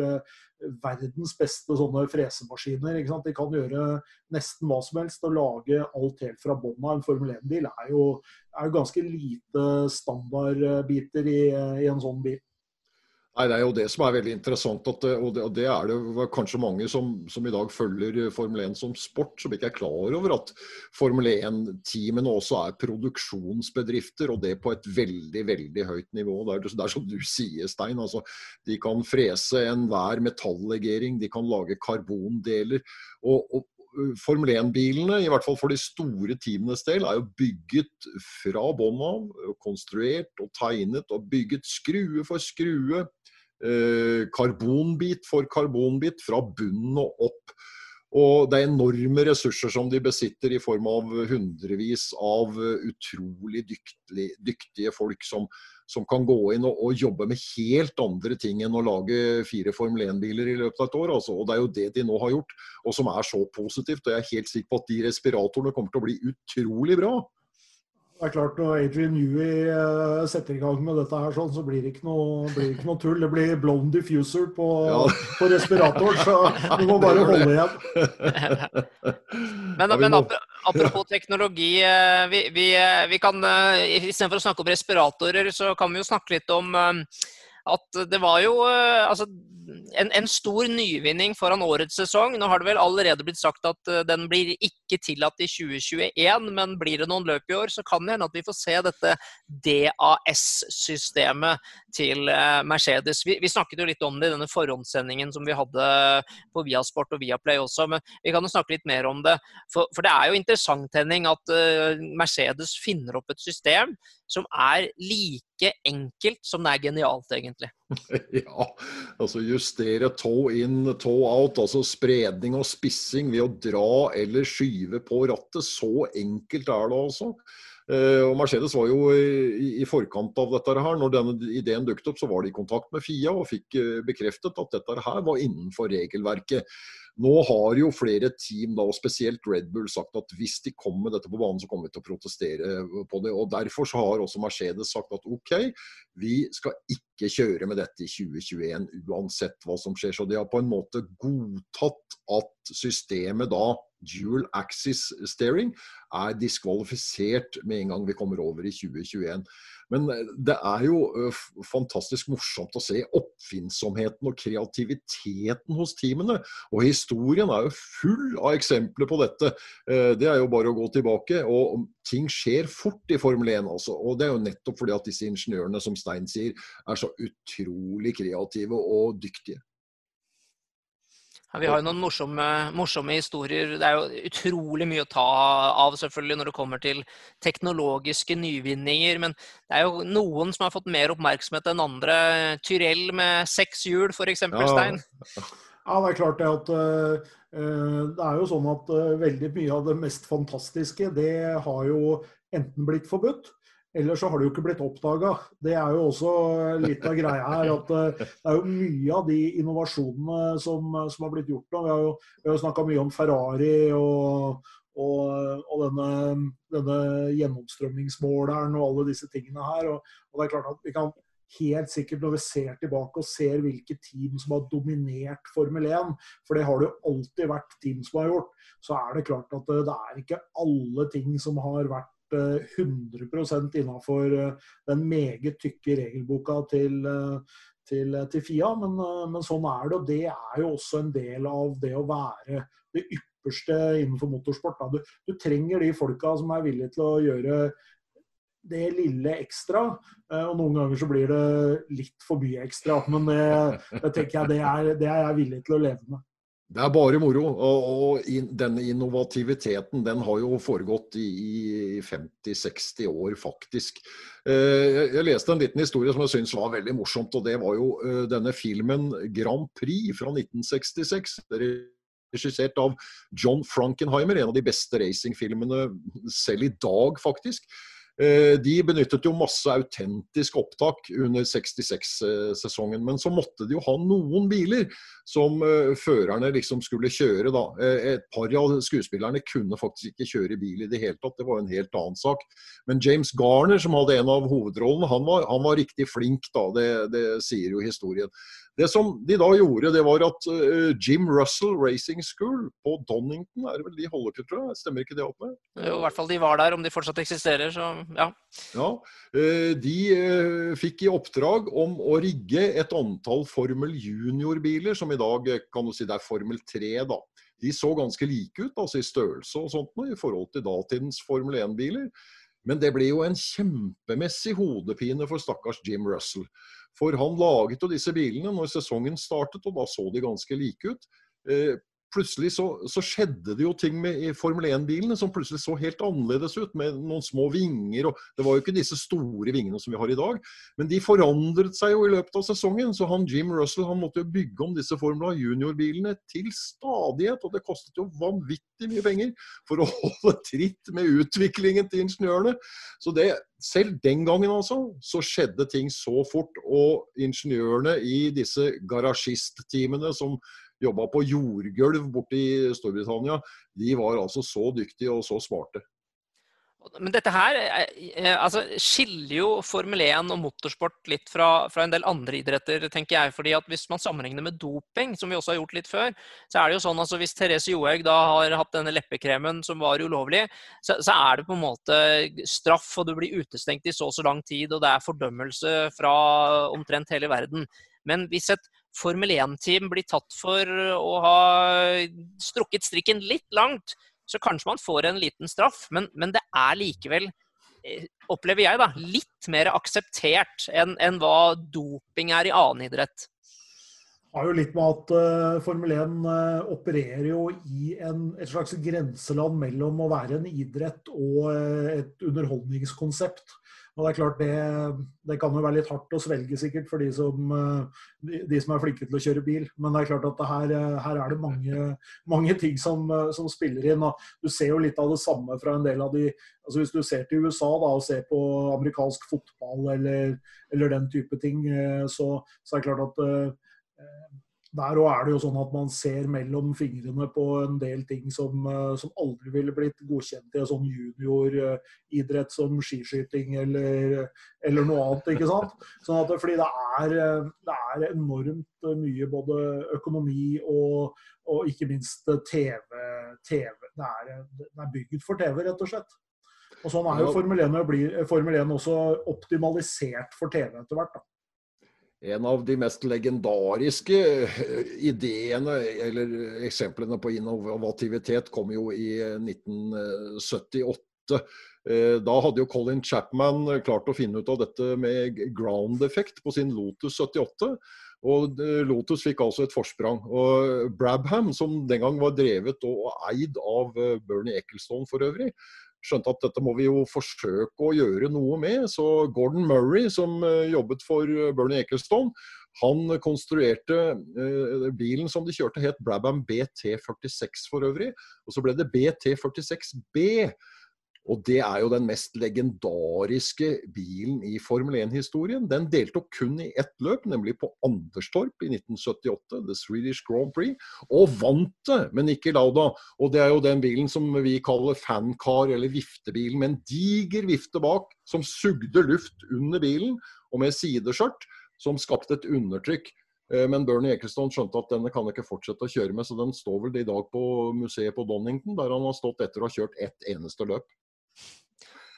B: verdens beste sånne fresemaskiner. De kan gjøre nesten hva som helst og lage alt helt fra bånn av. En Formel 1-bil er, er, jo ganske lite standardbiter i, i en sånn bil.
C: Nei, Det er jo det som er veldig interessant. At, og, det, og, det, er det kanskje mange som, som, i dag følger Formel 1 som sport, som ikke er klar over at Formel 1-teamene også er produksjonsbedrifter, og det på et veldig veldig høyt nivå. Det er, det er som du sier, Stein. Altså, de kan frese enhver metallegering, de kan lage karbondeler. og, og Formel 1-bilene, i hvert fall for de store teamenes del, er jo bygget fra bånn av. Konstruert og tegnet og bygget skrue for skrue Eh, karbonbit for karbonbit fra bunnen og opp. Og det er enorme ressurser som de besitter i form av hundrevis av utrolig dyktige, dyktige folk som, som, kan gå inn og, og, jobbe med helt andre ting enn å lage fire Formel 1-biler i løpet av et år. Altså. Og Det er jo det de nå har gjort, og som er så positivt. Og jeg er helt sikker på at de respiratorene kommer til å bli utrolig bra.
B: Det er klart Når Adrian Newey uh, setter i gang med dette, her sånn, så blir det ikke noe, blir det ikke noe tull. Det blir blown diffuser på, ja. på respiratoren, så du må bare holde igjen.
A: men, men apropos teknologi. Eh, vi, vi, eh, vi kan, Istedenfor å snakke om respiratorer, så kan vi jo snakke litt om at det var jo altså, en, en, stor nyvinning foran årets sesong. Nå har det vel allerede blitt sagt at uh, den blir ikke tillatt i 2021, men blir det noen løp i år, så kan det hende at vi får se dette DAS-systemet til uh, Mercedes. Vi, vi, snakket jo litt om det i denne forhåndssendingen som vi hadde på Viasport og Viaplay også, men vi kan jo snakke litt mer om det. For, for det er jo interessant, Henning, at Mercedes finner opp et system som er like enkelt som det er genialt, egentlig. (laughs)
C: Ja, altså justere toe in, toe out, altså spredning og spissing ved å dra eller skyve på rattet. Så enkelt er det altså. Eh, og Mercedes var jo i, i forkant av dette her. Når denne ideen dukket opp, så var de i kontakt med Fia og fikk eh, bekreftet at dette her var innenfor regelverket. Nå har jo flere team, da, og spesielt Red Bull, sagt at hvis de kommer med dette på banen, så kommer vi til å protestere på det. og Derfor så har også Mercedes sagt at OK, vi skal ikke kjøre med dette i 2021 uansett hva som skjer. Så de har på en måte godtatt at systemet da dual axis steering er diskvalifisert med en gang vi kommer over i 2021. Men eh, det er jo eh, fantastisk morsomt å se oppfinnsomheten og kreativiteten hos teamene. Og historien er jo full av eksempler på dette. Eh, det er jo bare å gå tilbake. Og ting skjer fort i Formel 1, altså. Og det er jo nettopp fordi at disse ingeniørene, som Stein sier, er så utrolig kreative og dyktige.
A: Ja, vi har jo noen morsomme, morsomme, historier. Det er jo utrolig mye å ta av selvfølgelig når det kommer til teknologiske nyvinninger. Men det er jo noen som har fått mer oppmerksomhet enn andre. Tyrell med seks hjul f.eks., ja. Stein?
B: Ja, det er klart det at uh, Det er jo sånn at uh, veldig mye av det mest fantastiske, det har jo enten blitt forbudt, Ellers så har det jo ikke blitt oppdaga. Det er jo også litt av greia her. at eh, Det er jo mye av de innovasjonene som, som har blitt gjort nå. Vi har jo, vi snakka mye om Ferrari og, og, og denne, denne, gjennomstrømningsmåleren og alle disse tingene her. Og, og, det er klart at vi kan helt sikkert når vi ser tilbake og ser hvilke team som har dominert Formel 1, for det har det jo alltid vært team som har gjort, så er det klart at det, det er ikke alle ting som har vært 100% innafor eh, den meget tykke regelboka til, eh, til, til Fia, men, eh, men, sånn er det. Og det er jo også en del av det å være det ypperste innenfor motorsport. Du, du, trenger de folka som er villige til å gjøre det lille ekstra. Og noen ganger så blir det litt for mye ekstra, men det, det tenker jeg det er, det er jeg villig til å leve med.
C: Det er bare moro. Og, og in, denne innovativiteten den har jo foregått i, i 50-60 år, faktisk. Eh, jeg, leste en liten historie som jeg syns var veldig morsomt. og Det var jo eh, denne filmen 'Grand Prix' fra 1966. Regissert av John Frankenheimer, en av de beste racingfilmene selv i dag, faktisk. Eh, de benyttet jo masse autentisk opptak under 66-sesongen, men så måtte de jo ha noen biler som uh, førerne liksom skulle kjøre. da. Uh, et par av skuespillerne kunne faktisk ikke kjøre bil i det hele tatt, det var en helt annen sak. Men James Garner, som hadde en av hovedrollene, han var, han var riktig flink, da. Det, det sier jo historien. Det som de da gjorde, det var at Jim Russell Racing School på Donington, er det vel de holder til, tror jeg? Stemmer ikke det opp med?
A: Jo, i hvert fall de var der, om de fortsatt eksisterer, så ja.
C: Ja, uh, De uh, fikk i oppdrag om å rigge et antall Formel Junior-biler, som i dag kan du si det er Formel 3, da. De så ganske like ut, altså i størrelse og sånt, i forhold til datidens Formel 1-biler. Men det ble jo en kjempemessig hodepine for stakkars Jim Russell. For han laget jo disse bilene når sesongen startet, og da så de ganske like ut. Plutselig så, så, skjedde det jo ting med Formel 1-bilene som plutselig så helt annerledes ut, med noen små vinger. og Det var jo ikke disse store vingene som vi har i dag, men de forandret seg jo i løpet av sesongen. Så han Jim Russell han måtte jo bygge om disse Formula Junior-bilene til stadighet. Og det kostet jo vanvittig mye penger for å (laughs) holde tritt med utviklingen til ingeniørene. Så det, selv den gangen altså, så skjedde ting så fort. Og ingeniørene i disse garasjistteamene som jobba på jordgulv borte i Storbritannia, de var altså så dyktige og så smarte.
A: Men dette her eh, eh, altså, skiller jo Formel 1 og motorsport litt fra, fra, en del andre idretter, tenker jeg. fordi at Hvis man sammenligner med doping, som vi også har gjort litt før, så er det jo sånn altså hvis Therese Johaug da har hatt denne leppekremen som var ulovlig, så, så, er det på en måte straff, og du blir utestengt i så og så lang tid, og det er fordømmelse fra omtrent hele verden. Men hvis et Formel 1-team blir tatt for å ha strukket strikken litt langt, så kanskje man får en liten straff. Men, men det er likevel, eh, opplever jeg, da, litt mer akseptert enn, enn hva doping er i annen idrett.
B: Det har jo litt med at uh, Formel 1 uh, eh, opererer jo i en, et slags grenseland mellom å være en idrett og uh, et underholdningskonsept. Og det er klart det, det, kan jo være litt hardt å svelge sikkert for de som, de, de som er flinke til å kjøre bil. Men det er klart at her, her, er det mange, mange ting som, som, spiller inn. Og du ser jo litt av det samme fra en del av de altså Hvis du ser til USA da, og ser på amerikansk fotball eller, eller den type ting, så, så er det klart at der òg er det jo sånn at man ser mellom fingrene på en del ting som, eh, som aldri ville blitt godkjent i en sånn junioridrett som skiskyting eller, eller, noe annet. ikke sant? Sånn at, fordi det er, det er enormt mye både økonomi og, og ikke minst TV. TV. Det, er, det er bygget for TV, rett og slett. Og sånn er jo Formel 1, blir, Formel 1 også optimalisert for TV etter hvert. da
C: en av de mest legendariske eh, ideene eller eksemplene på innovativitet kom jo i 1978. Eh, da hadde jo Colin Chapman klart å finne ut av dette med ground effect på sin Lotus 78. Og eh, Lotus fikk altså et forsprang. Og Brabham, som den gang var drevet og eid av Bernie Ecclestone for øvrig, skjønte at dette må vi jo forsøke å gjøre noe med. Så Gordon Murray, som eh, jobbet for eh, Bernie Ecclestone, han konstruerte eh, bilen som de kjørte, het Brabham BT46 for øvrig. Og så ble det BT46B. Og det er jo den mest legendariske bilen i Formel 1-historien. Den deltok kun i ett løp, nemlig på Anderstorp i 1978, The Swedish Grand Prix, og vant det men ikke Lauda. Og det er jo den bilen som vi kaller fancar, eller viftebilen, med en diger vifte bak som sugde luft under bilen, og med sideskjørt som skapte et undertrykk. Eh, men Bernie Eccleston skjønte at denne kan ikke fortsette å kjøre med, så den står vel i dag på museet på Donington, der han har stått etter å ha kjørt ett eneste løp.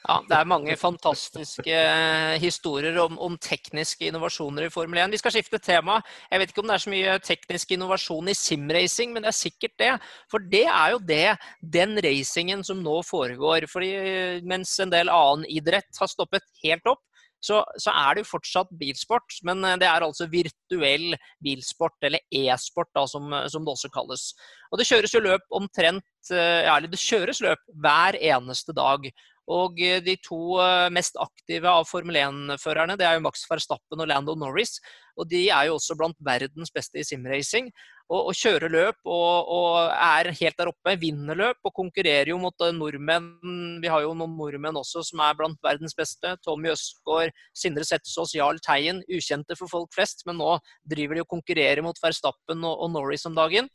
A: Ja, Det er mange fantastiske eh, historier om, om, tekniske innovasjoner i Formel 1. Vi skal skifte tema. Jeg vet ikke om det er så mye teknisk innovasjon i simracing, men det er sikkert det. For det er jo det, den racingen som nå foregår. Fordi eh, mens en del annen idrett har stoppet helt opp, så, så, er det jo fortsatt bilsport, men eh, det er altså virtuell bilsport, eller e-sport, som, som, det også kalles. Og det kjøres jo løp omtrent ja, eller det kjøres løp hver eneste dag. Og eh, de to eh, mest aktive av Formel 1-førerne det er jo Max Verstappen og Lando Norris. Og de er jo også blant verdens beste i simracing. Og, og kjører løp og, og, er helt der oppe. Vinner løp og konkurrerer jo mot eh, nordmenn. Vi har jo noen nordmenn også som er blant verdens beste. Tommy Østgaard, Sindre Setsaas, Jarl Teien. Ukjente for folk flest, men nå driver de og konkurrerer mot Verstappen og, og Norris om dagen.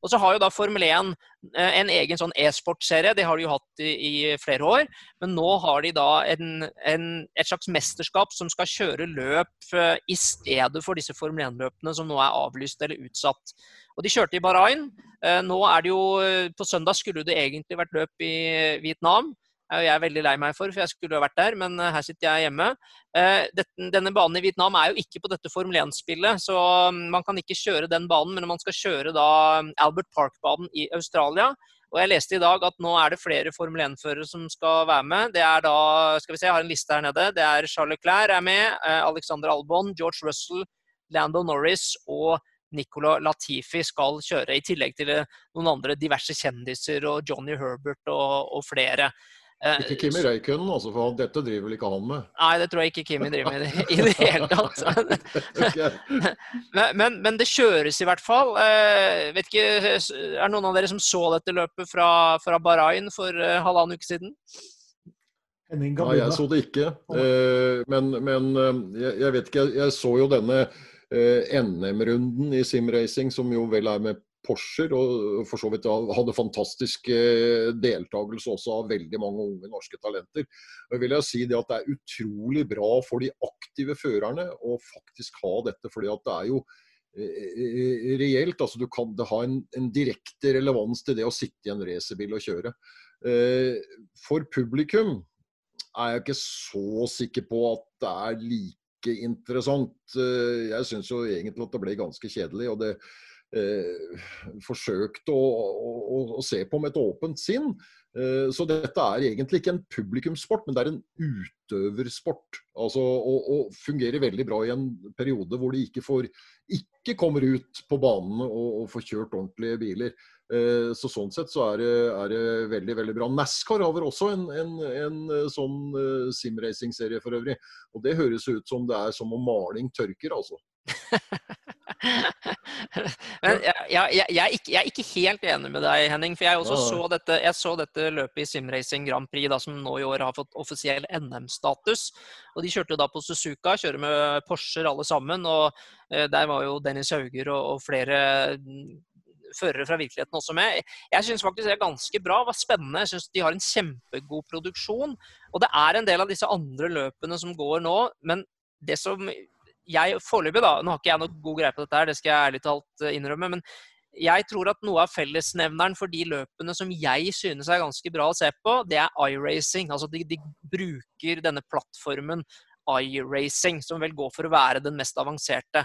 A: Og så har jo da Formel 1 eh, en egen sånn e-sportserie. Det har de jo hatt i, i, flere år. Men nå har de da en, en, et slags mesterskap som skal kjøre løp eh, i stedet for disse Formel 1-løpene som nå er avlyst eller utsatt. Og De kjørte i Bahrain. Eh, nå er det jo, På søndag skulle det egentlig vært løp i Vietnam er jeg veldig lei meg for, for jeg skulle jo vært der, men eh, her sitter jeg hjemme. Eh, denne banen i Vietnam er jo ikke på dette Formel 1-spillet, så mm, man kan ikke kjøre den banen, men man skal kjøre da mm, Albert Park-banen i Australia. Og jeg leste i dag at nå er det flere Formel 1-førere som skal være med. Det er da, skal vi se, jeg har en liste her nede. Det er Charles Leclerc er med, eh, Alexander Albon, George Russell, Lando Norris og Nicola Latifi skal kjøre, i tillegg til noen andre diverse kjendiser og Johnny Herbert og, og flere.
C: Eh, ikke Kimi Røykunen, altså, for dette driver vel ikke han med?
A: Nei, det tror jeg ikke Kimi driver med i det hele tatt. (laughs) men, men, men, det kjøres i hvert fall. Eh, vet ikke, Er det noen av dere som så dette løpet fra, fra Bahrain for uh, halvannen uke siden?
C: Nei, jeg så det ikke. Men, men jeg, jeg, vet ikke, jeg, jeg så jo denne NM-runden i simracing, som jo vel er med Porscher, og for så vidt hadde fantastisk eh, deltakelse også av veldig mange unge norske talenter. Og vil jeg si det at Det er utrolig bra for de aktive førerne å faktisk ha dette. fordi at det er jo eh, eh, reelt. altså Du kan ha en, en direkte relevans til det å sitte i en racerbil og kjøre. For publikum er jeg ikke så sikker på at det er like interessant. Jeg syns jo egentlig at det ble ganske kjedelig. og det eh, forsøkt å, å, å, se på med et åpent sinn. Eh, så dette er egentlig ikke en publikumssport, men det er en utøversport. Altså, og, og, fungerer veldig bra i en periode hvor de ikke, får, ikke kommer ut på banene og, og får kjørt ordentlige biler. Eh, så Sånn sett så er det, er det, veldig veldig bra. NASCAR har vel også en, en, en sånn simracing-serie for øvrig. Og Det høres ut som det er som om maling tørker, altså. (laughs) (laughs)
A: Men jeg, jeg, jeg, er ikke, jeg, er ikke, helt enig med deg, Henning. For jeg også så dette, jeg så dette løpet i Simracing Grand Prix, da, som nå i år har fått offisiell NM-status. Og De kjørte da på Suzuka, kjører med Porscher alle sammen. og eh, Der var jo Dennis Hauger og, og flere mm, førere fra virkeligheten også med. Jeg syns faktisk det er ganske bra. Det var spennende. Jeg syns de har en kjempegod produksjon. Og det er en del av disse andre løpene som går nå. Men det som jeg foreløpig, da, nå har ikke jeg noe god greie på dette, her, det skal jeg ærlig talt eh, innrømme. men jeg tror at noe av fellesnevneren for de løpene som jeg synes er ganske bra å se på, det er iRacing. Altså de, de bruker denne plattformen iRacing, som vel går for å være den mest avanserte.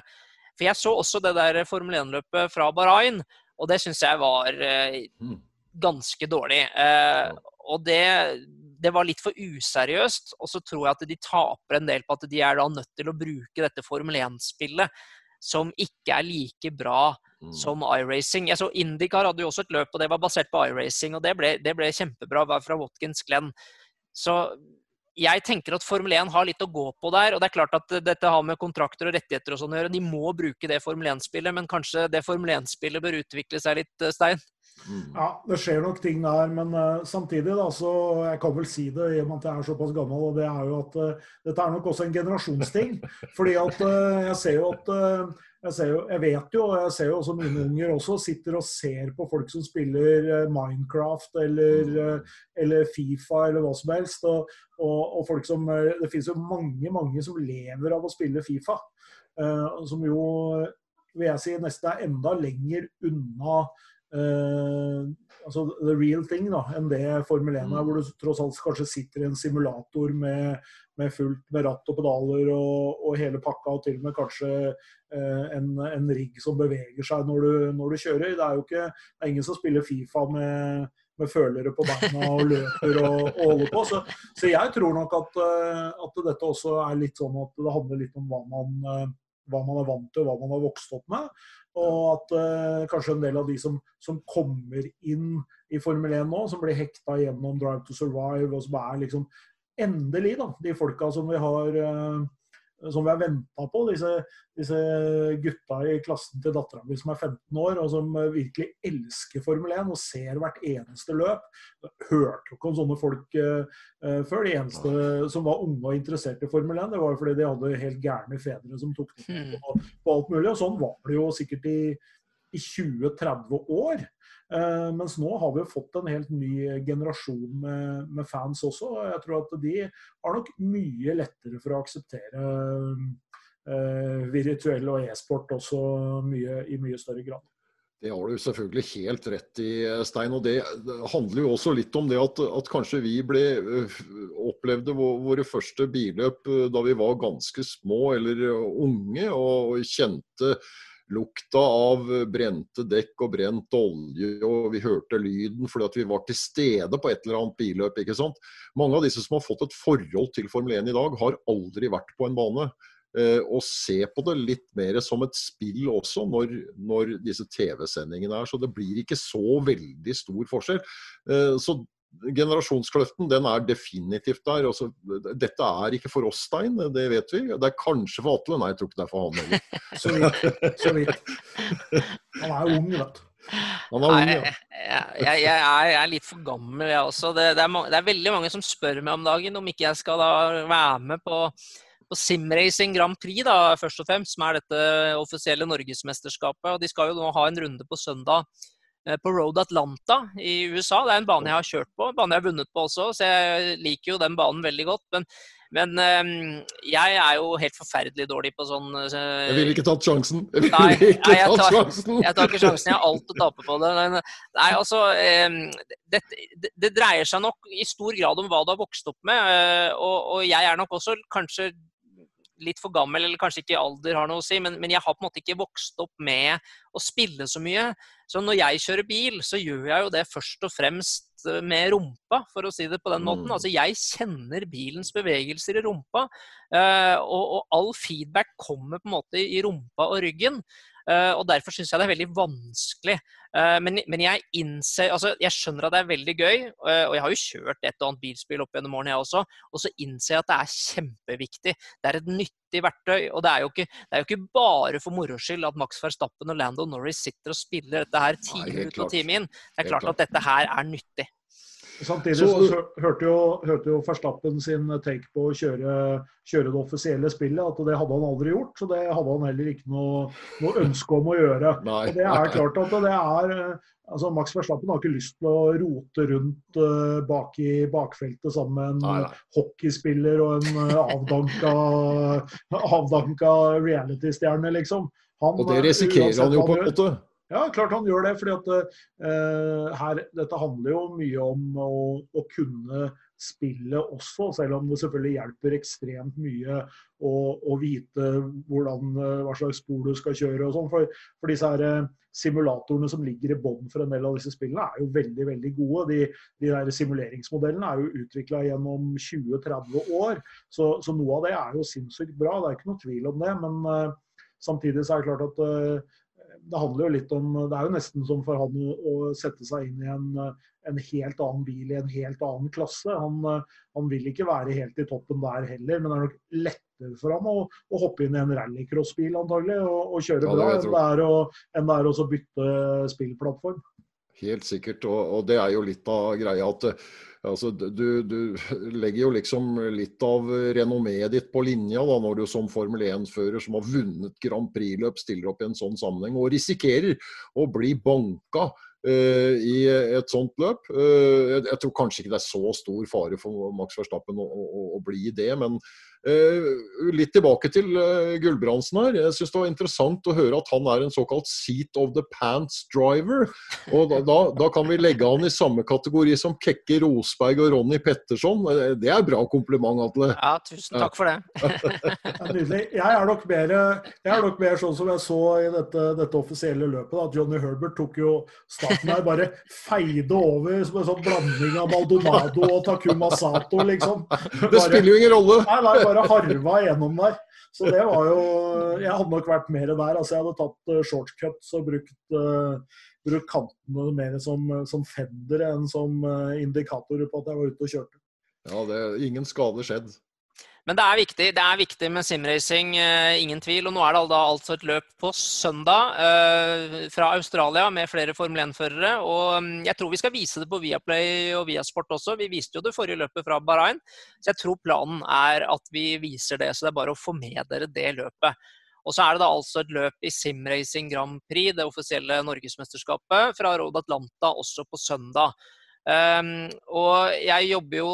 A: For jeg så også det der Formel 1-løpet fra Bahrain, og det syns jeg var eh, mm. ganske dårlig. Eh, og det, det var litt for useriøst. Og så tror jeg at de taper en del på at de er da nødt til å bruke dette Formel 1-spillet, som ikke er like bra mm. som iRacing. Jeg så IndyCar hadde jo også et løp, og det var basert på iRacing. Og det ble, det ble kjempebra fra Watkins Glenn. Så jeg tenker at Formel 1 har litt å gå på der. og det er klart at Dette har med kontrakter og rettigheter og sånn å gjøre. De må bruke det Formel 1-spillet, men kanskje det Formel 1-spillet bør utvikle seg litt, eh, Stein?
B: Mm. Ja, det skjer nok ting der, men uh, samtidig, da, så jeg kan vel si det i og med at jeg er såpass gammel, og det er jo at uh, dette er nok også en generasjonsting. fordi at uh, jeg ser jo at jeg, jo, jeg, vet jo, og jeg ser jo også mine unger også, sitter og ser på folk som spiller Minecraft eller, eller Fifa eller hva som helst. Og, og, og folk som Det finnes jo mange, mange som lever av å spille Fifa. som jo, vil jeg si, nesten er enda lenger unna Uh, altså the real thing da, enn det Formel 1 er, mm. hvor du tross alt kanskje sitter i en simulator med, med fullt med ratt og pedaler og, og, hele pakka, og til og med kanskje eh, en, en, rigg som beveger seg når du, når du, kjører. Det er jo ikke, det er ingen som spiller Fifa med, med følere på beina og løper og, og holder på. Så, så, jeg tror nok at, uh, at, dette også er litt sånn at det handler litt om hva man, hva man er vant til, hva man har vokst opp med. Og at eh, kanskje en del av de som, som, kommer inn i Formel 1 nå, som blir hekta gjennom Drive to Survive, og som er liksom endelig da, de folka som vi har uh, som vi har venta på. Disse, disse, gutta i klassen til dattera mi som er 15 år, og som virkelig elsker Formel 1 og ser hvert eneste løp. Hørte jo ikke om sånne folk uh, før. De eneste som var unge og interessert i Formel 1, det var jo fordi de hadde helt gærne fedre som tok det hmm. på, på alt mulig. Og sånn var det jo sikkert i, i 20-30 år. Uh, mens nå har vi fått en helt ny generasjon med, med, fans også. og Jeg tror at de har nok mye lettere for å akseptere uh, virtuell og e-sport også mye, i mye større grad.
C: Det har du selvfølgelig helt rett i, Stein. og Det handler jo også litt om det at, at kanskje vi ble, opplevde våre første billøp da vi var ganske små eller unge og kjente lukta av brente dekk og brent olje, og vi hørte lyden fordi vi var til stede på et eller annet billøp. ikke sant? Mange av disse som har fått et forhold til Formel 1 i dag, har aldri vært på en bane. Eh, og se på det litt mer som et spill også, når, når disse TV-sendingene er. Så det blir ikke så veldig stor forskjell. Eh, så generasjonskløften den er definitivt der. Også, dette er ikke for oss, Stein, det vet vi. Det er kanskje for Atle. Nei, jeg tror ikke det er for han heller. (laughs)
B: så vidt. Så vidt. Han er ung, vet du.
A: Han er ung, ja. Jeg, jeg, jeg, er, litt for gammel, jeg også. Det, det, er, det, er, veldig mange som spør meg om dagen om ikke jeg skal da være med på, på Simracing Grand Prix, da, først og fremst, som er dette offisielle norgesmesterskapet. Og de skal jo nå ha en runde på søndag på Road Atlanta i USA. Det er en bane jeg har kjørt på, en bane jeg har vunnet på også, så jeg liker jo den banen veldig godt. Men, men um, jeg er jo helt forferdelig dårlig på sånn så...
C: Jeg ville ikke tatt sjansen.
A: Jeg nei, nei jeg, tar, jeg tar ikke sjansen. Jeg har alt å tape på det. Nei, altså um, det, det, dreier seg nok i stor grad om hva du har vokst opp med. Uh, og, og jeg er nok også kanskje litt for gammel, eller kanskje ikke alder har noe å si, men, men, jeg har på en måte ikke vokst opp med å spille så mye. Så når jeg kjører bil, så gjør jeg jo det først og fremst eh, med rumpa, for å si det på den måten. Mm. Altså jeg kjenner bilens bevegelser i rumpa, uh, og, og, all feedback kommer på en måte i rumpa og ryggen. og derfor syns jeg det er veldig vanskelig. Men, men, jeg innser altså Jeg skjønner at det er veldig gøy, og jeg har jo kjørt et og annet bilspill opp gjennom årene, jeg også. Og så innser jeg at det er kjempeviktig. Det er et nyttig verktøy. Og det er jo ikke, er jo ikke bare for moro skyld at Max Verstappen og Lando Norris sitter og spiller dette her time ut og time inn. Det er klart at dette her er nyttig.
B: Samtidig så, så hørte, jo, hørte jo Verstappen sin take på å kjøre, kjøre, det offisielle spillet, at det hadde han aldri gjort. Så det hadde han heller ikke noe, noe ønske om å gjøre. (laughs) Nei. Og det er klart at det er altså Max Verstappen har ikke lyst til å rote rundt uh, bak i bakfeltet sammen med en nei, nei. hockeyspiller og en uh, avdanka, (laughs) avdanka reality-stjerne, liksom.
C: Han, og det risikerer han jo på en måte.
B: Ja, klart han gjør det. at uh, her, Dette handler jo mye om å, å, kunne spillet også, selv om det selvfølgelig hjelper ekstremt mye å, å vite hvordan, uh, hva slags spor du skal kjøre og sånn. For, for, disse her uh, simulatorene som ligger i bånn for en del av disse spillene, er jo veldig veldig gode. De, de der simuleringsmodellene er jo utvikla gjennom 20-30 år, så, så, noe av det er jo sinnssykt bra. Det er ikke noe tvil om det. Men samtidig så er det klart at det handler jo litt om Det er jo nesten som for han å, sette seg inn i en, en, helt annen bil i en helt annen klasse. Han, han, vil ikke være helt i toppen der heller, men det er nok lettere for ham å, å hoppe inn i en rallycrossbil antagelig og, og kjøre ja, bra enn det er å, enn det er å bytte spillplattform.
C: Helt sikkert, og, og, det er jo litt av greia at altså, du, du, (laughs) legger jo liksom litt av renommeet ditt på linja da, når du som Formel 1-fører som har vunnet Grand Prix-løp, stiller opp i en sånn sammenheng og risikerer å bli banka uh, i et sånt løp. Uh, jeg, jeg, tror kanskje ikke det er så stor fare for Max Verstappen å, å, å bli det, men litt tilbake til uh, Gulbrandsen her. Jeg syns det var interessant å høre at han er en såkalt seat of the pants driver. Og da, da, da, kan vi legge han i samme kategori som Kekke Rosberg og Ronny Petterson. Eh, det er bra kompliment, Atle.
A: Ja, tusen takk for det. (laughs)
B: Nydelig. Jeg er, nok mer, jeg er nok mer sånn som jeg så i dette, dette offisielle løpet, at Johnny Herbert tok jo starten her, bare feide over som en sånn blanding av Maldonado og Takuma Sato, liksom.
C: Bare, det spiller jo ingen rolle.
B: Nei, nei, bare bare harva gjennom der. Så det var jo Jeg hadde nok vært mer der. altså Jeg hadde tatt uh, shortcuts og brukt, uh, brukt kantene mer som, som fender enn som indikator indikatorer på at jeg var ute og kjørte.
C: Ja, det ingen skade skjedd.
A: Men det er viktig, det er viktig med simracing, uh, ingen tvil. Og nå er det altså et løp på søndag uh, fra Australia med flere Formel 1-førere. Og um, jeg tror vi skal vise det på Viaplay og Viasport også. Vi viste jo det forrige løpet fra Bahrain. Så jeg tror planen er at vi viser det. Så det er bare å få med dere det løpet. Og så er det da altså et løp i Simracing Grand Prix, det offisielle norgesmesterskapet, fra Road Atlanta også på søndag. Um, og jeg jobber jo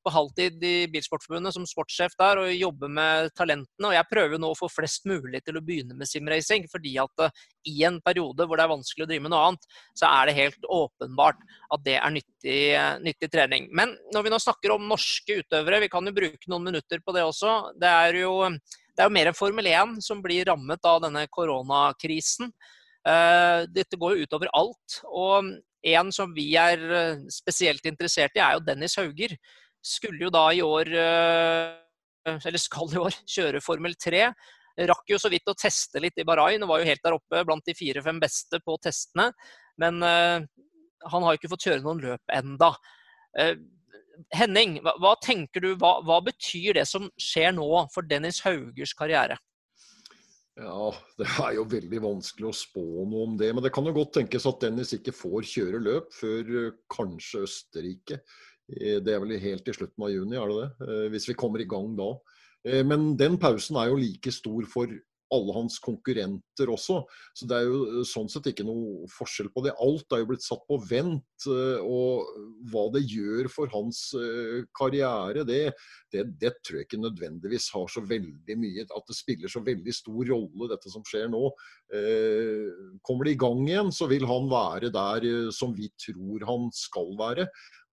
A: på halvtid i Bilsportforbundet som sportssjef der og jobber med talentene. Og jeg prøver nå å få flest mulig til å begynne med simracing. Fordi at uh, i en periode hvor det er vanskelig å drive med noe annet, så er det helt åpenbart at det er nyttig, uh, nyttig trening. Men når vi nå snakker om norske utøvere, vi kan jo bruke noen minutter på det også. Det er jo, det er jo mer enn Formel 1 som blir rammet av denne koronakrisen. Uh, dette går jo utover alt. Og en som vi er eh, spesielt interessert i, er jo Dennis Hauger. Skulle jo da i år, eh, eller skal i år, (laughs) kjøre Formel 3. Rakk jo så vidt å teste litt i Bahrain og var jo helt der oppe blant de fire-fem beste på testene. Men uh, han har jo ikke fått kjøre noen løp enda. Henning, hva, tenker du, hva, hva betyr det som skjer nå for Dennis Haugers karriere?
C: Ja, Det er jo veldig vanskelig å spå noe om det. Men det kan jo godt tenkes at Dennis ikke får kjøre løp før eh, kanskje Østerrike. Eh, det er vel helt i slutten av juni, er det det? Eh, hvis vi kommer i gang da. Men den pausen er jo like stor for alle hans konkurrenter også. Så det er jo eh, sånn sett ikke noe forskjell på det. Alt er jo blitt satt på vent. Eh, og hva det gjør for hans eh, karriere, det, det, det tror jeg ikke nødvendigvis har så veldig mye At det spiller så veldig stor rolle, dette som skjer nå. Kommer det i gang igjen, så vil han være der som vi tror han skal være.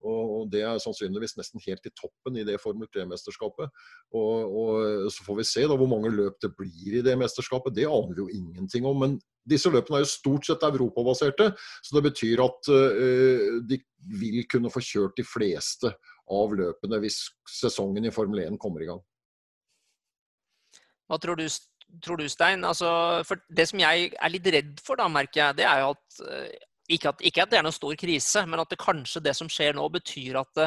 C: Og Det er sannsynligvis nesten helt i toppen i det Formel 3-mesterskapet. Og, og, Så får vi se da hvor mange løp det blir i det mesterskapet. Det aner vi jo ingenting om. Men disse løpene er jo stort sett europabaserte, så det betyr at uh, de vil kunne få kjørt de fleste av løpene hvis sesongen i Formel 1 kommer i gang.
A: Hva tror du, tror du, Stein? Altså, det som jeg er litt redd for, da, merker jeg, det er jo at ikke, at ikke at det er noen stor krise, men at det kanskje det som skjer nå, betyr at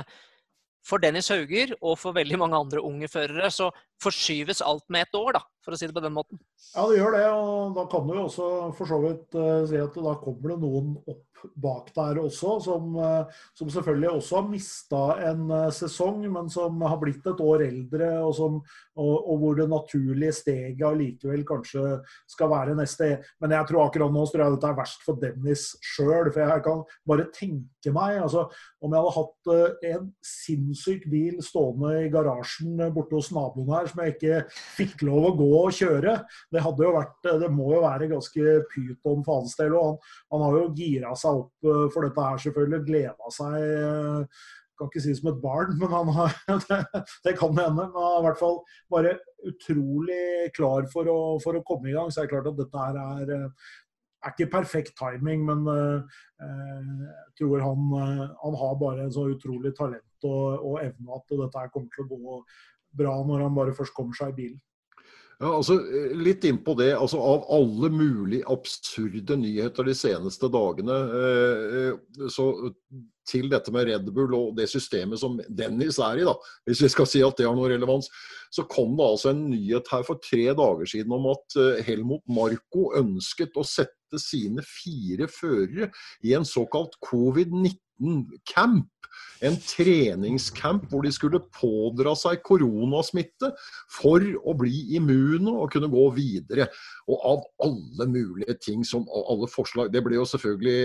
A: for Dennis Hauger og for veldig mange andre unge førere så forskyves alt med ett år, da, for å si det på den måten.
B: Ja, det gjør det. og Da kan du jo også for så vidt uh, si at da kommer det noen opp bak der også, som, uh, som selvfølgelig også har mista en uh, sesong, men som har blitt et år eldre, og, som, og, og hvor det naturlige steget allikevel kanskje skal være neste. Men jeg tror akkurat nå så tror jeg dette er verst for Dennis sjøl. For jeg kan bare tenke meg altså, om jeg hadde hatt en sinnssyk bil stående i garasjen borte hos naboen her som jeg ikke fikk lov å gå og kjøre. Det, hadde jo vært, det må jo være ganske pyton for hans del. Han, han, har jo gira seg opp eh, for dette her, selvfølgelig. Gleda seg. Eh, kan ikke si som et barn, men han har, (laughs) det, det kan hende. Men han er i hvert fall bare utrolig klar for å, for å komme i gang. Så er klart at dette her er eh, er ikke perfekt timing, men jeg tror han, han, har bare en så utrolig talent og, og evne at dette her kommer til å gå bra når han bare først kommer seg i bilen.
C: Ja, altså Litt innpå det. altså Av alle mulige absurde nyheter de seneste dagene, eh, eh, så til dette med Red Bull og det systemet som Dennis er i, da, hvis vi skal si at det har noe relevans, så kom det altså en nyhet her for tre dager siden om at eh, Helmut Marco ønsket å sette sine fire førere i en såkalt covid-19-camp en treningscamp hvor de skulle pådra seg koronasmitte for å bli immune og kunne gå videre. Og av alle mulige ting som alle forslag Det ble jo selvfølgelig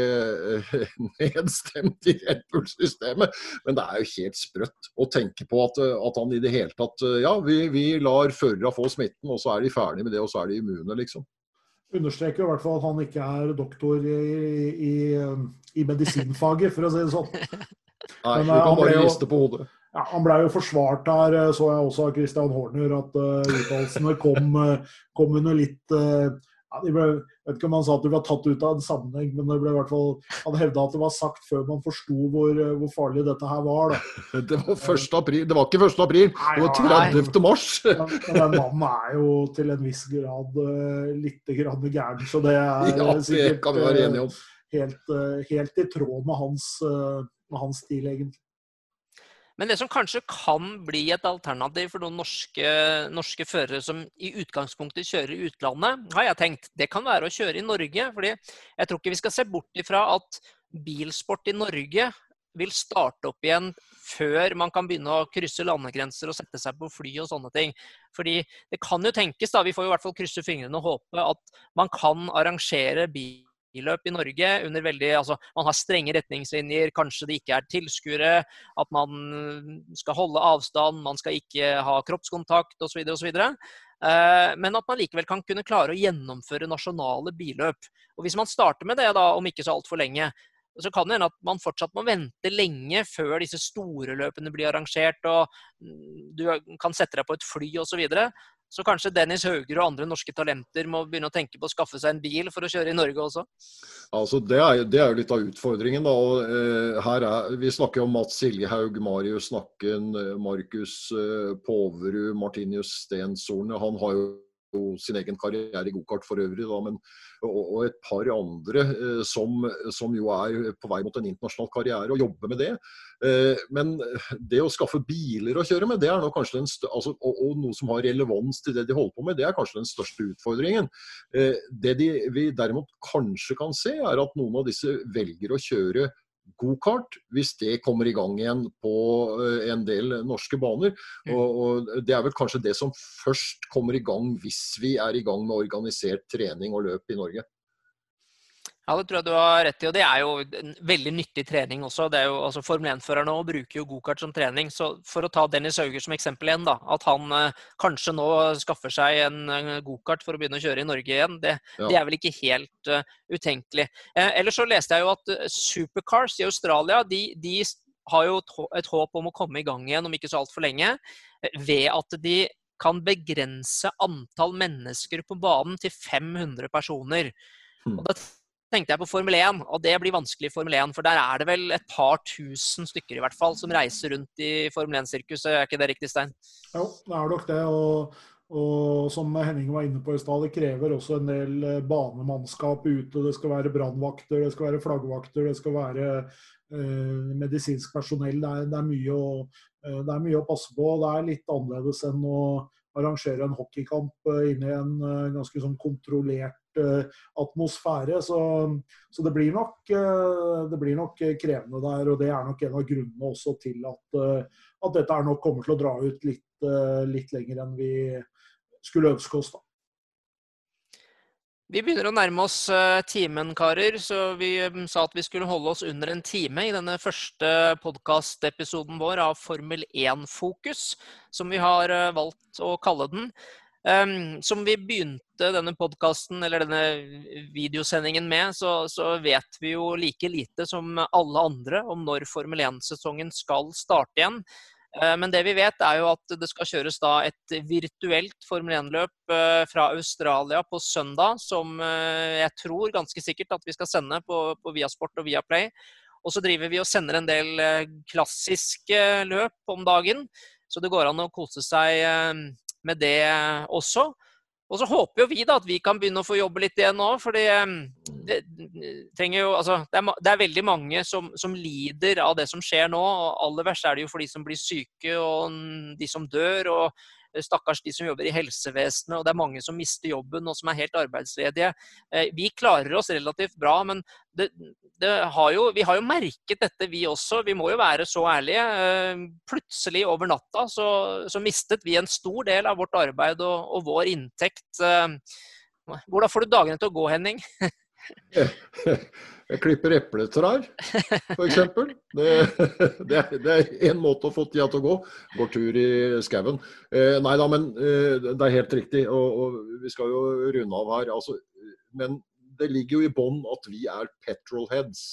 C: eh, (laughs) nedstemt i Red Bull-systemet, men det er jo helt sprøtt å tenke på at, at han i det hele tatt Ja, vi, vi lar førerne få smitten, og så er de ferdige med det, og så er de immune, liksom
B: understreker i hvert fall at han ikke er doktor i, i, i medisinfaget, for å si det sånn. (laughs)
C: Nei, Men, du kan bare riste på hodet.
B: Ja, han ble jo forsvart her, eh, så jeg også av Christian Horner, at uh, uttalelsene kom, kom, under litt uh, ja, de ble, vet ikke om han sa at de var tatt ut av en sammenheng, men det ble i hvert fall, han hevda at det var sagt før man forsto hvor, hvor, farlig dette her var. Da. (laughs)
C: Det var 1. april, det var ikke 1. april, nei, det var 30. mars.
B: Men, men den mannen er jo til en viss grad uh, litt grann gæren, så det er (laughs)
C: ja, det sikkert kan vi være enige om.
B: Helt, helt, i tråd med hans med hans stil, egentlig.
A: Men det som kanskje kan bli et alternativ for noen norske, norske, førere som i utgangspunktet kjører i utlandet, har jeg tenkt, det kan være å kjøre i Norge. fordi jeg tror ikke vi skal se bort ifra at bilsport i Norge vil starte opp igjen før man kan begynne å krysse landegrenser og sette seg på fly og sånne ting. Fordi det kan jo tenkes, da, vi får jo i hvert fall krysse fingrene og håpe, at man kan arrangere bil skiløp i Norge under veldig Altså, man har strenge retningslinjer, kanskje det ikke er tilskuere, at man skal holde avstand, man skal ikke ha kroppskontakt osv. osv. Eh, men at man likevel kan kunne klare å gjennomføre nasjonale billøp. Og Hvis man starter med det da, om ikke så altfor lenge, så kan det hende at man fortsatt må vente lenge før disse store løpene blir arrangert, og du kan sette deg på et fly osv. Så kanskje Dennis Hauger og andre norske talenter må begynne å tenke på å skaffe seg en bil for å kjøre i Norge også?
C: Altså, det, er, det er jo litt av utfordringen. da, og eh, her er, Vi snakker om Mats Siljehaug, Marius Snakken, eh, Markus eh, Poverud, Martinius Stensorne. Han har jo sin egen karriere i gokart for øvrig, da, men, og, og, et par andre eh, som, som, jo er på vei mot en internasjonal karriere og jobber med det. Eh, men det å skaffe biler å kjøre med, det er nå kanskje den altså, og, og, noe som har relevans til det de holder på med, det er kanskje den største utfordringen. Eh, det de, vi derimot kanskje kan se, er at noen av disse velger å kjøre gokart, hvis det kommer i gang igjen på eh, en del norske baner. Og, og, Det er vel kanskje det som først kommer i gang hvis vi er i gang med organisert trening og løp i Norge.
A: Ja, det tror jeg du har rett i. Og det er jo en veldig nyttig trening også. Det er jo, altså Formel 1-førere nå bruker jo gokart som trening. Så for å ta Dennis Hauger som eksempel igjen, da. At han eh, kanskje nå skaffer seg en uh, gokart for å begynne å kjøre i Norge igjen. Det, ja. det er vel ikke helt uh, utenkelig. Eh, ellers så leste jeg jo at eh, Supercars i Australia de, de har jo et håp om å komme i gang igjen om ikke så altfor lenge. Ved at de kan begrense antall mennesker på banen til 500 personer. Hmm. Og da tenkte jeg på Formel 1, og det blir vanskelig i Formel 1. For der er det vel et par tusen stykker i hvert fall som reiser rundt i Formel 1-sirkuset, er ikke det riktig, Stein?
B: Jo, det er nok det. og Og som Henning var inne på i stad, det krever også en del eh, banemannskap ute. Det skal være brannvakter, det skal være flaggvakter, det skal være eh, medisinsk personell. Det er, det, er å, eh, det er, mye å, passe på. Det er litt annerledes enn å arrangere en hockeykamp eh, inne i en ganske sånn kontrollert atmosfære. Så, så det, blir nok, det, blir nok, krevende der. Og det er nok en av grunnene også til at, at dette nok kommer til å dra ut litt, litt lenger enn vi skulle ønske oss. da.
A: Vi begynner å nærme oss eh, timen, karer. Så vi mm, sa at vi skulle holde oss under en time i denne første podkastepisoden vår av Formel 1-fokus, som vi har eh, valgt å kalle den. Um, som vi begynte denne podkasten eller denne videosendingen med, så, så, vet vi jo like lite som alle andre om når Formel 1-sesongen skal starte igjen. Eh, men det vi vet, er jo at det skal kjøres da et virtuelt Formel 1-løp eh, fra Australia på søndag, som eh, jeg tror ganske sikkert at vi skal sende på, på Viasport og Viaplay. Og så driver vi og sender en del klassiske løp om dagen, så det går an å kose seg med det også. Og så håper jo vi da at vi kan begynne å få jobbe litt igjen nå. For det, det, altså, det, er, det, er, veldig mange som, som, lider av det som skjer nå. og Aller verst er det jo for de som blir syke og de som dør. og Stakkars de som jobber i helsevesenet, og det er mange som mister jobben og som er helt arbeidsledige. Eh, vi klarer oss relativt bra, men det, det har jo, vi har jo merket dette, vi også. Vi må jo være så ærlige. Eh, plutselig over natta så, så mistet vi en stor del av vårt arbeid og, og vår inntekt. Eh, hvordan får du dagene til å gå, Henning? (laughs)
C: Jeg klipper epletrær, f.eks. Det, det, er én måte å få tida til å gå. Går tur i skauen. Eh, nei da, men eh, det er helt riktig. Og, og, vi skal jo runde av her. Altså, men det ligger jo i bånn at vi er petrolheads.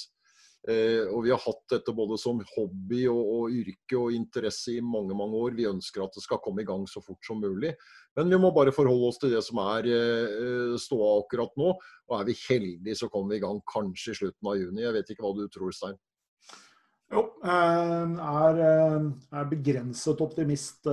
C: Eh, og vi har hatt dette både som hobby og, og, yrke og interesse i mange mange år. Vi ønsker at det skal komme i gang så fort som mulig. Men vi må bare forholde oss til det som er eh, ståa akkurat nå. Og er vi heldige så kommer vi i gang kanskje i slutten av juni. Jeg vet ikke hva du tror, Stein?
B: Jo, jeg er, eh, er begrenset optimist.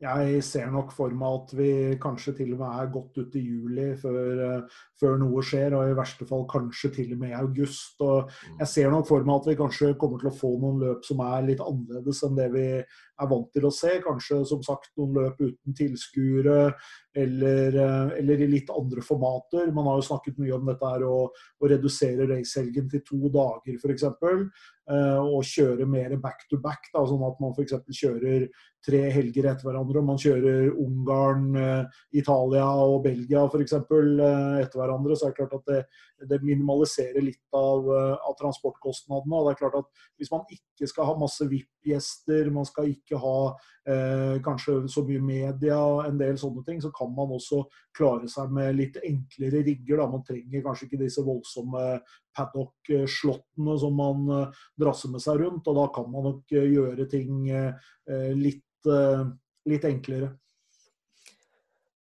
B: Eh, jeg ser nok for meg at vi kanskje til og med er godt ut i juli før, før, noe skjer, og i verste fall kanskje til og med i august. Og jeg ser nok for meg at vi kanskje kommer til å få noen løp som er litt annerledes enn det vi er vant til å se. Kanskje som sagt noen løp uten tilskuere, eller, eller, i litt andre formater. Man har jo snakket mye om dette her å, å redusere racehelgen til to dager f.eks. Eh, og kjøre mer back to back, da, sånn at man f.eks. kjører tre helger etter hverandre. og Man kjører Ungarn, eh, Italia og Belgia f.eks. Eh, etter hverandre. Så er det klart at det, det minimaliserer litt av, av, transportkostnadene. og det er klart at Hvis man ikke skal ha masse VIP-gjester, man skal ikke ha eh, kanskje så mye media, en del sånne ting, så kan man også klare seg med litt enklere rigger. Da. Man trenger kanskje ikke disse voldsomme paddock-slottene som man drasser med seg rundt. Og da kan man nok gjøre ting uh, litt, litt enklere.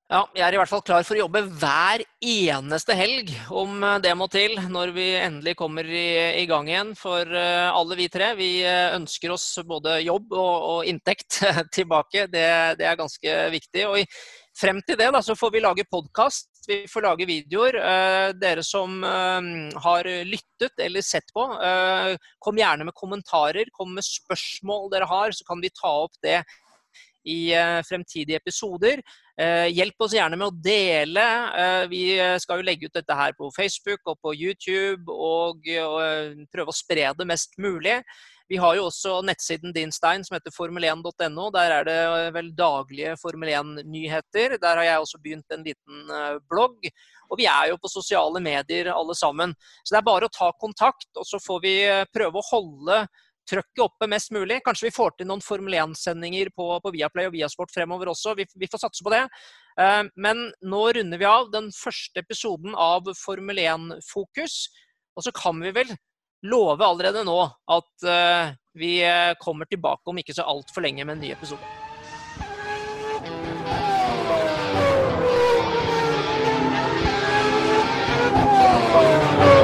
A: Ja, jeg er i hvert fall klar for å jobbe hver eneste helg, om det må til, når vi endelig kommer i, i gang igjen. For alle vi tre, vi ønsker oss både jobb og, og inntekt (laughs) tilbake. Det, det, er ganske viktig. Og i, frem til det da, så får vi lage podkast, vi får lage videoer. Eh, dere som eh, har lyttet eller sett på, eh, kom gjerne med kommentarer. Kom med spørsmål dere har, så kan vi ta opp det i eh, fremtidige episoder. Eh, hjelp oss gjerne med å dele. Eh, vi skal jo legge ut dette her på Facebook og på YouTube og, prøve å spre det mest mulig. Vi har jo også nettsiden din, Stein, som heter formel1.no. Der er det vel daglige Formel 1-nyheter. Der har jeg også begynt en liten blogg. Og vi er jo på sosiale medier alle sammen. Så det er bare å ta kontakt, og så får vi prøve å holde trøkket oppe mest mulig. Kanskje vi får til noen Formel 1-sendinger på, på, Viaplay og Viasport fremover også. Vi, vi får satse på det. Uh, men nå runder vi av den første episoden av Formel 1-fokus. Og så kan vi vel love allerede nå at uh, vi eh, kommer tilbake om ikke så altfor lenge med en ny episode. Thank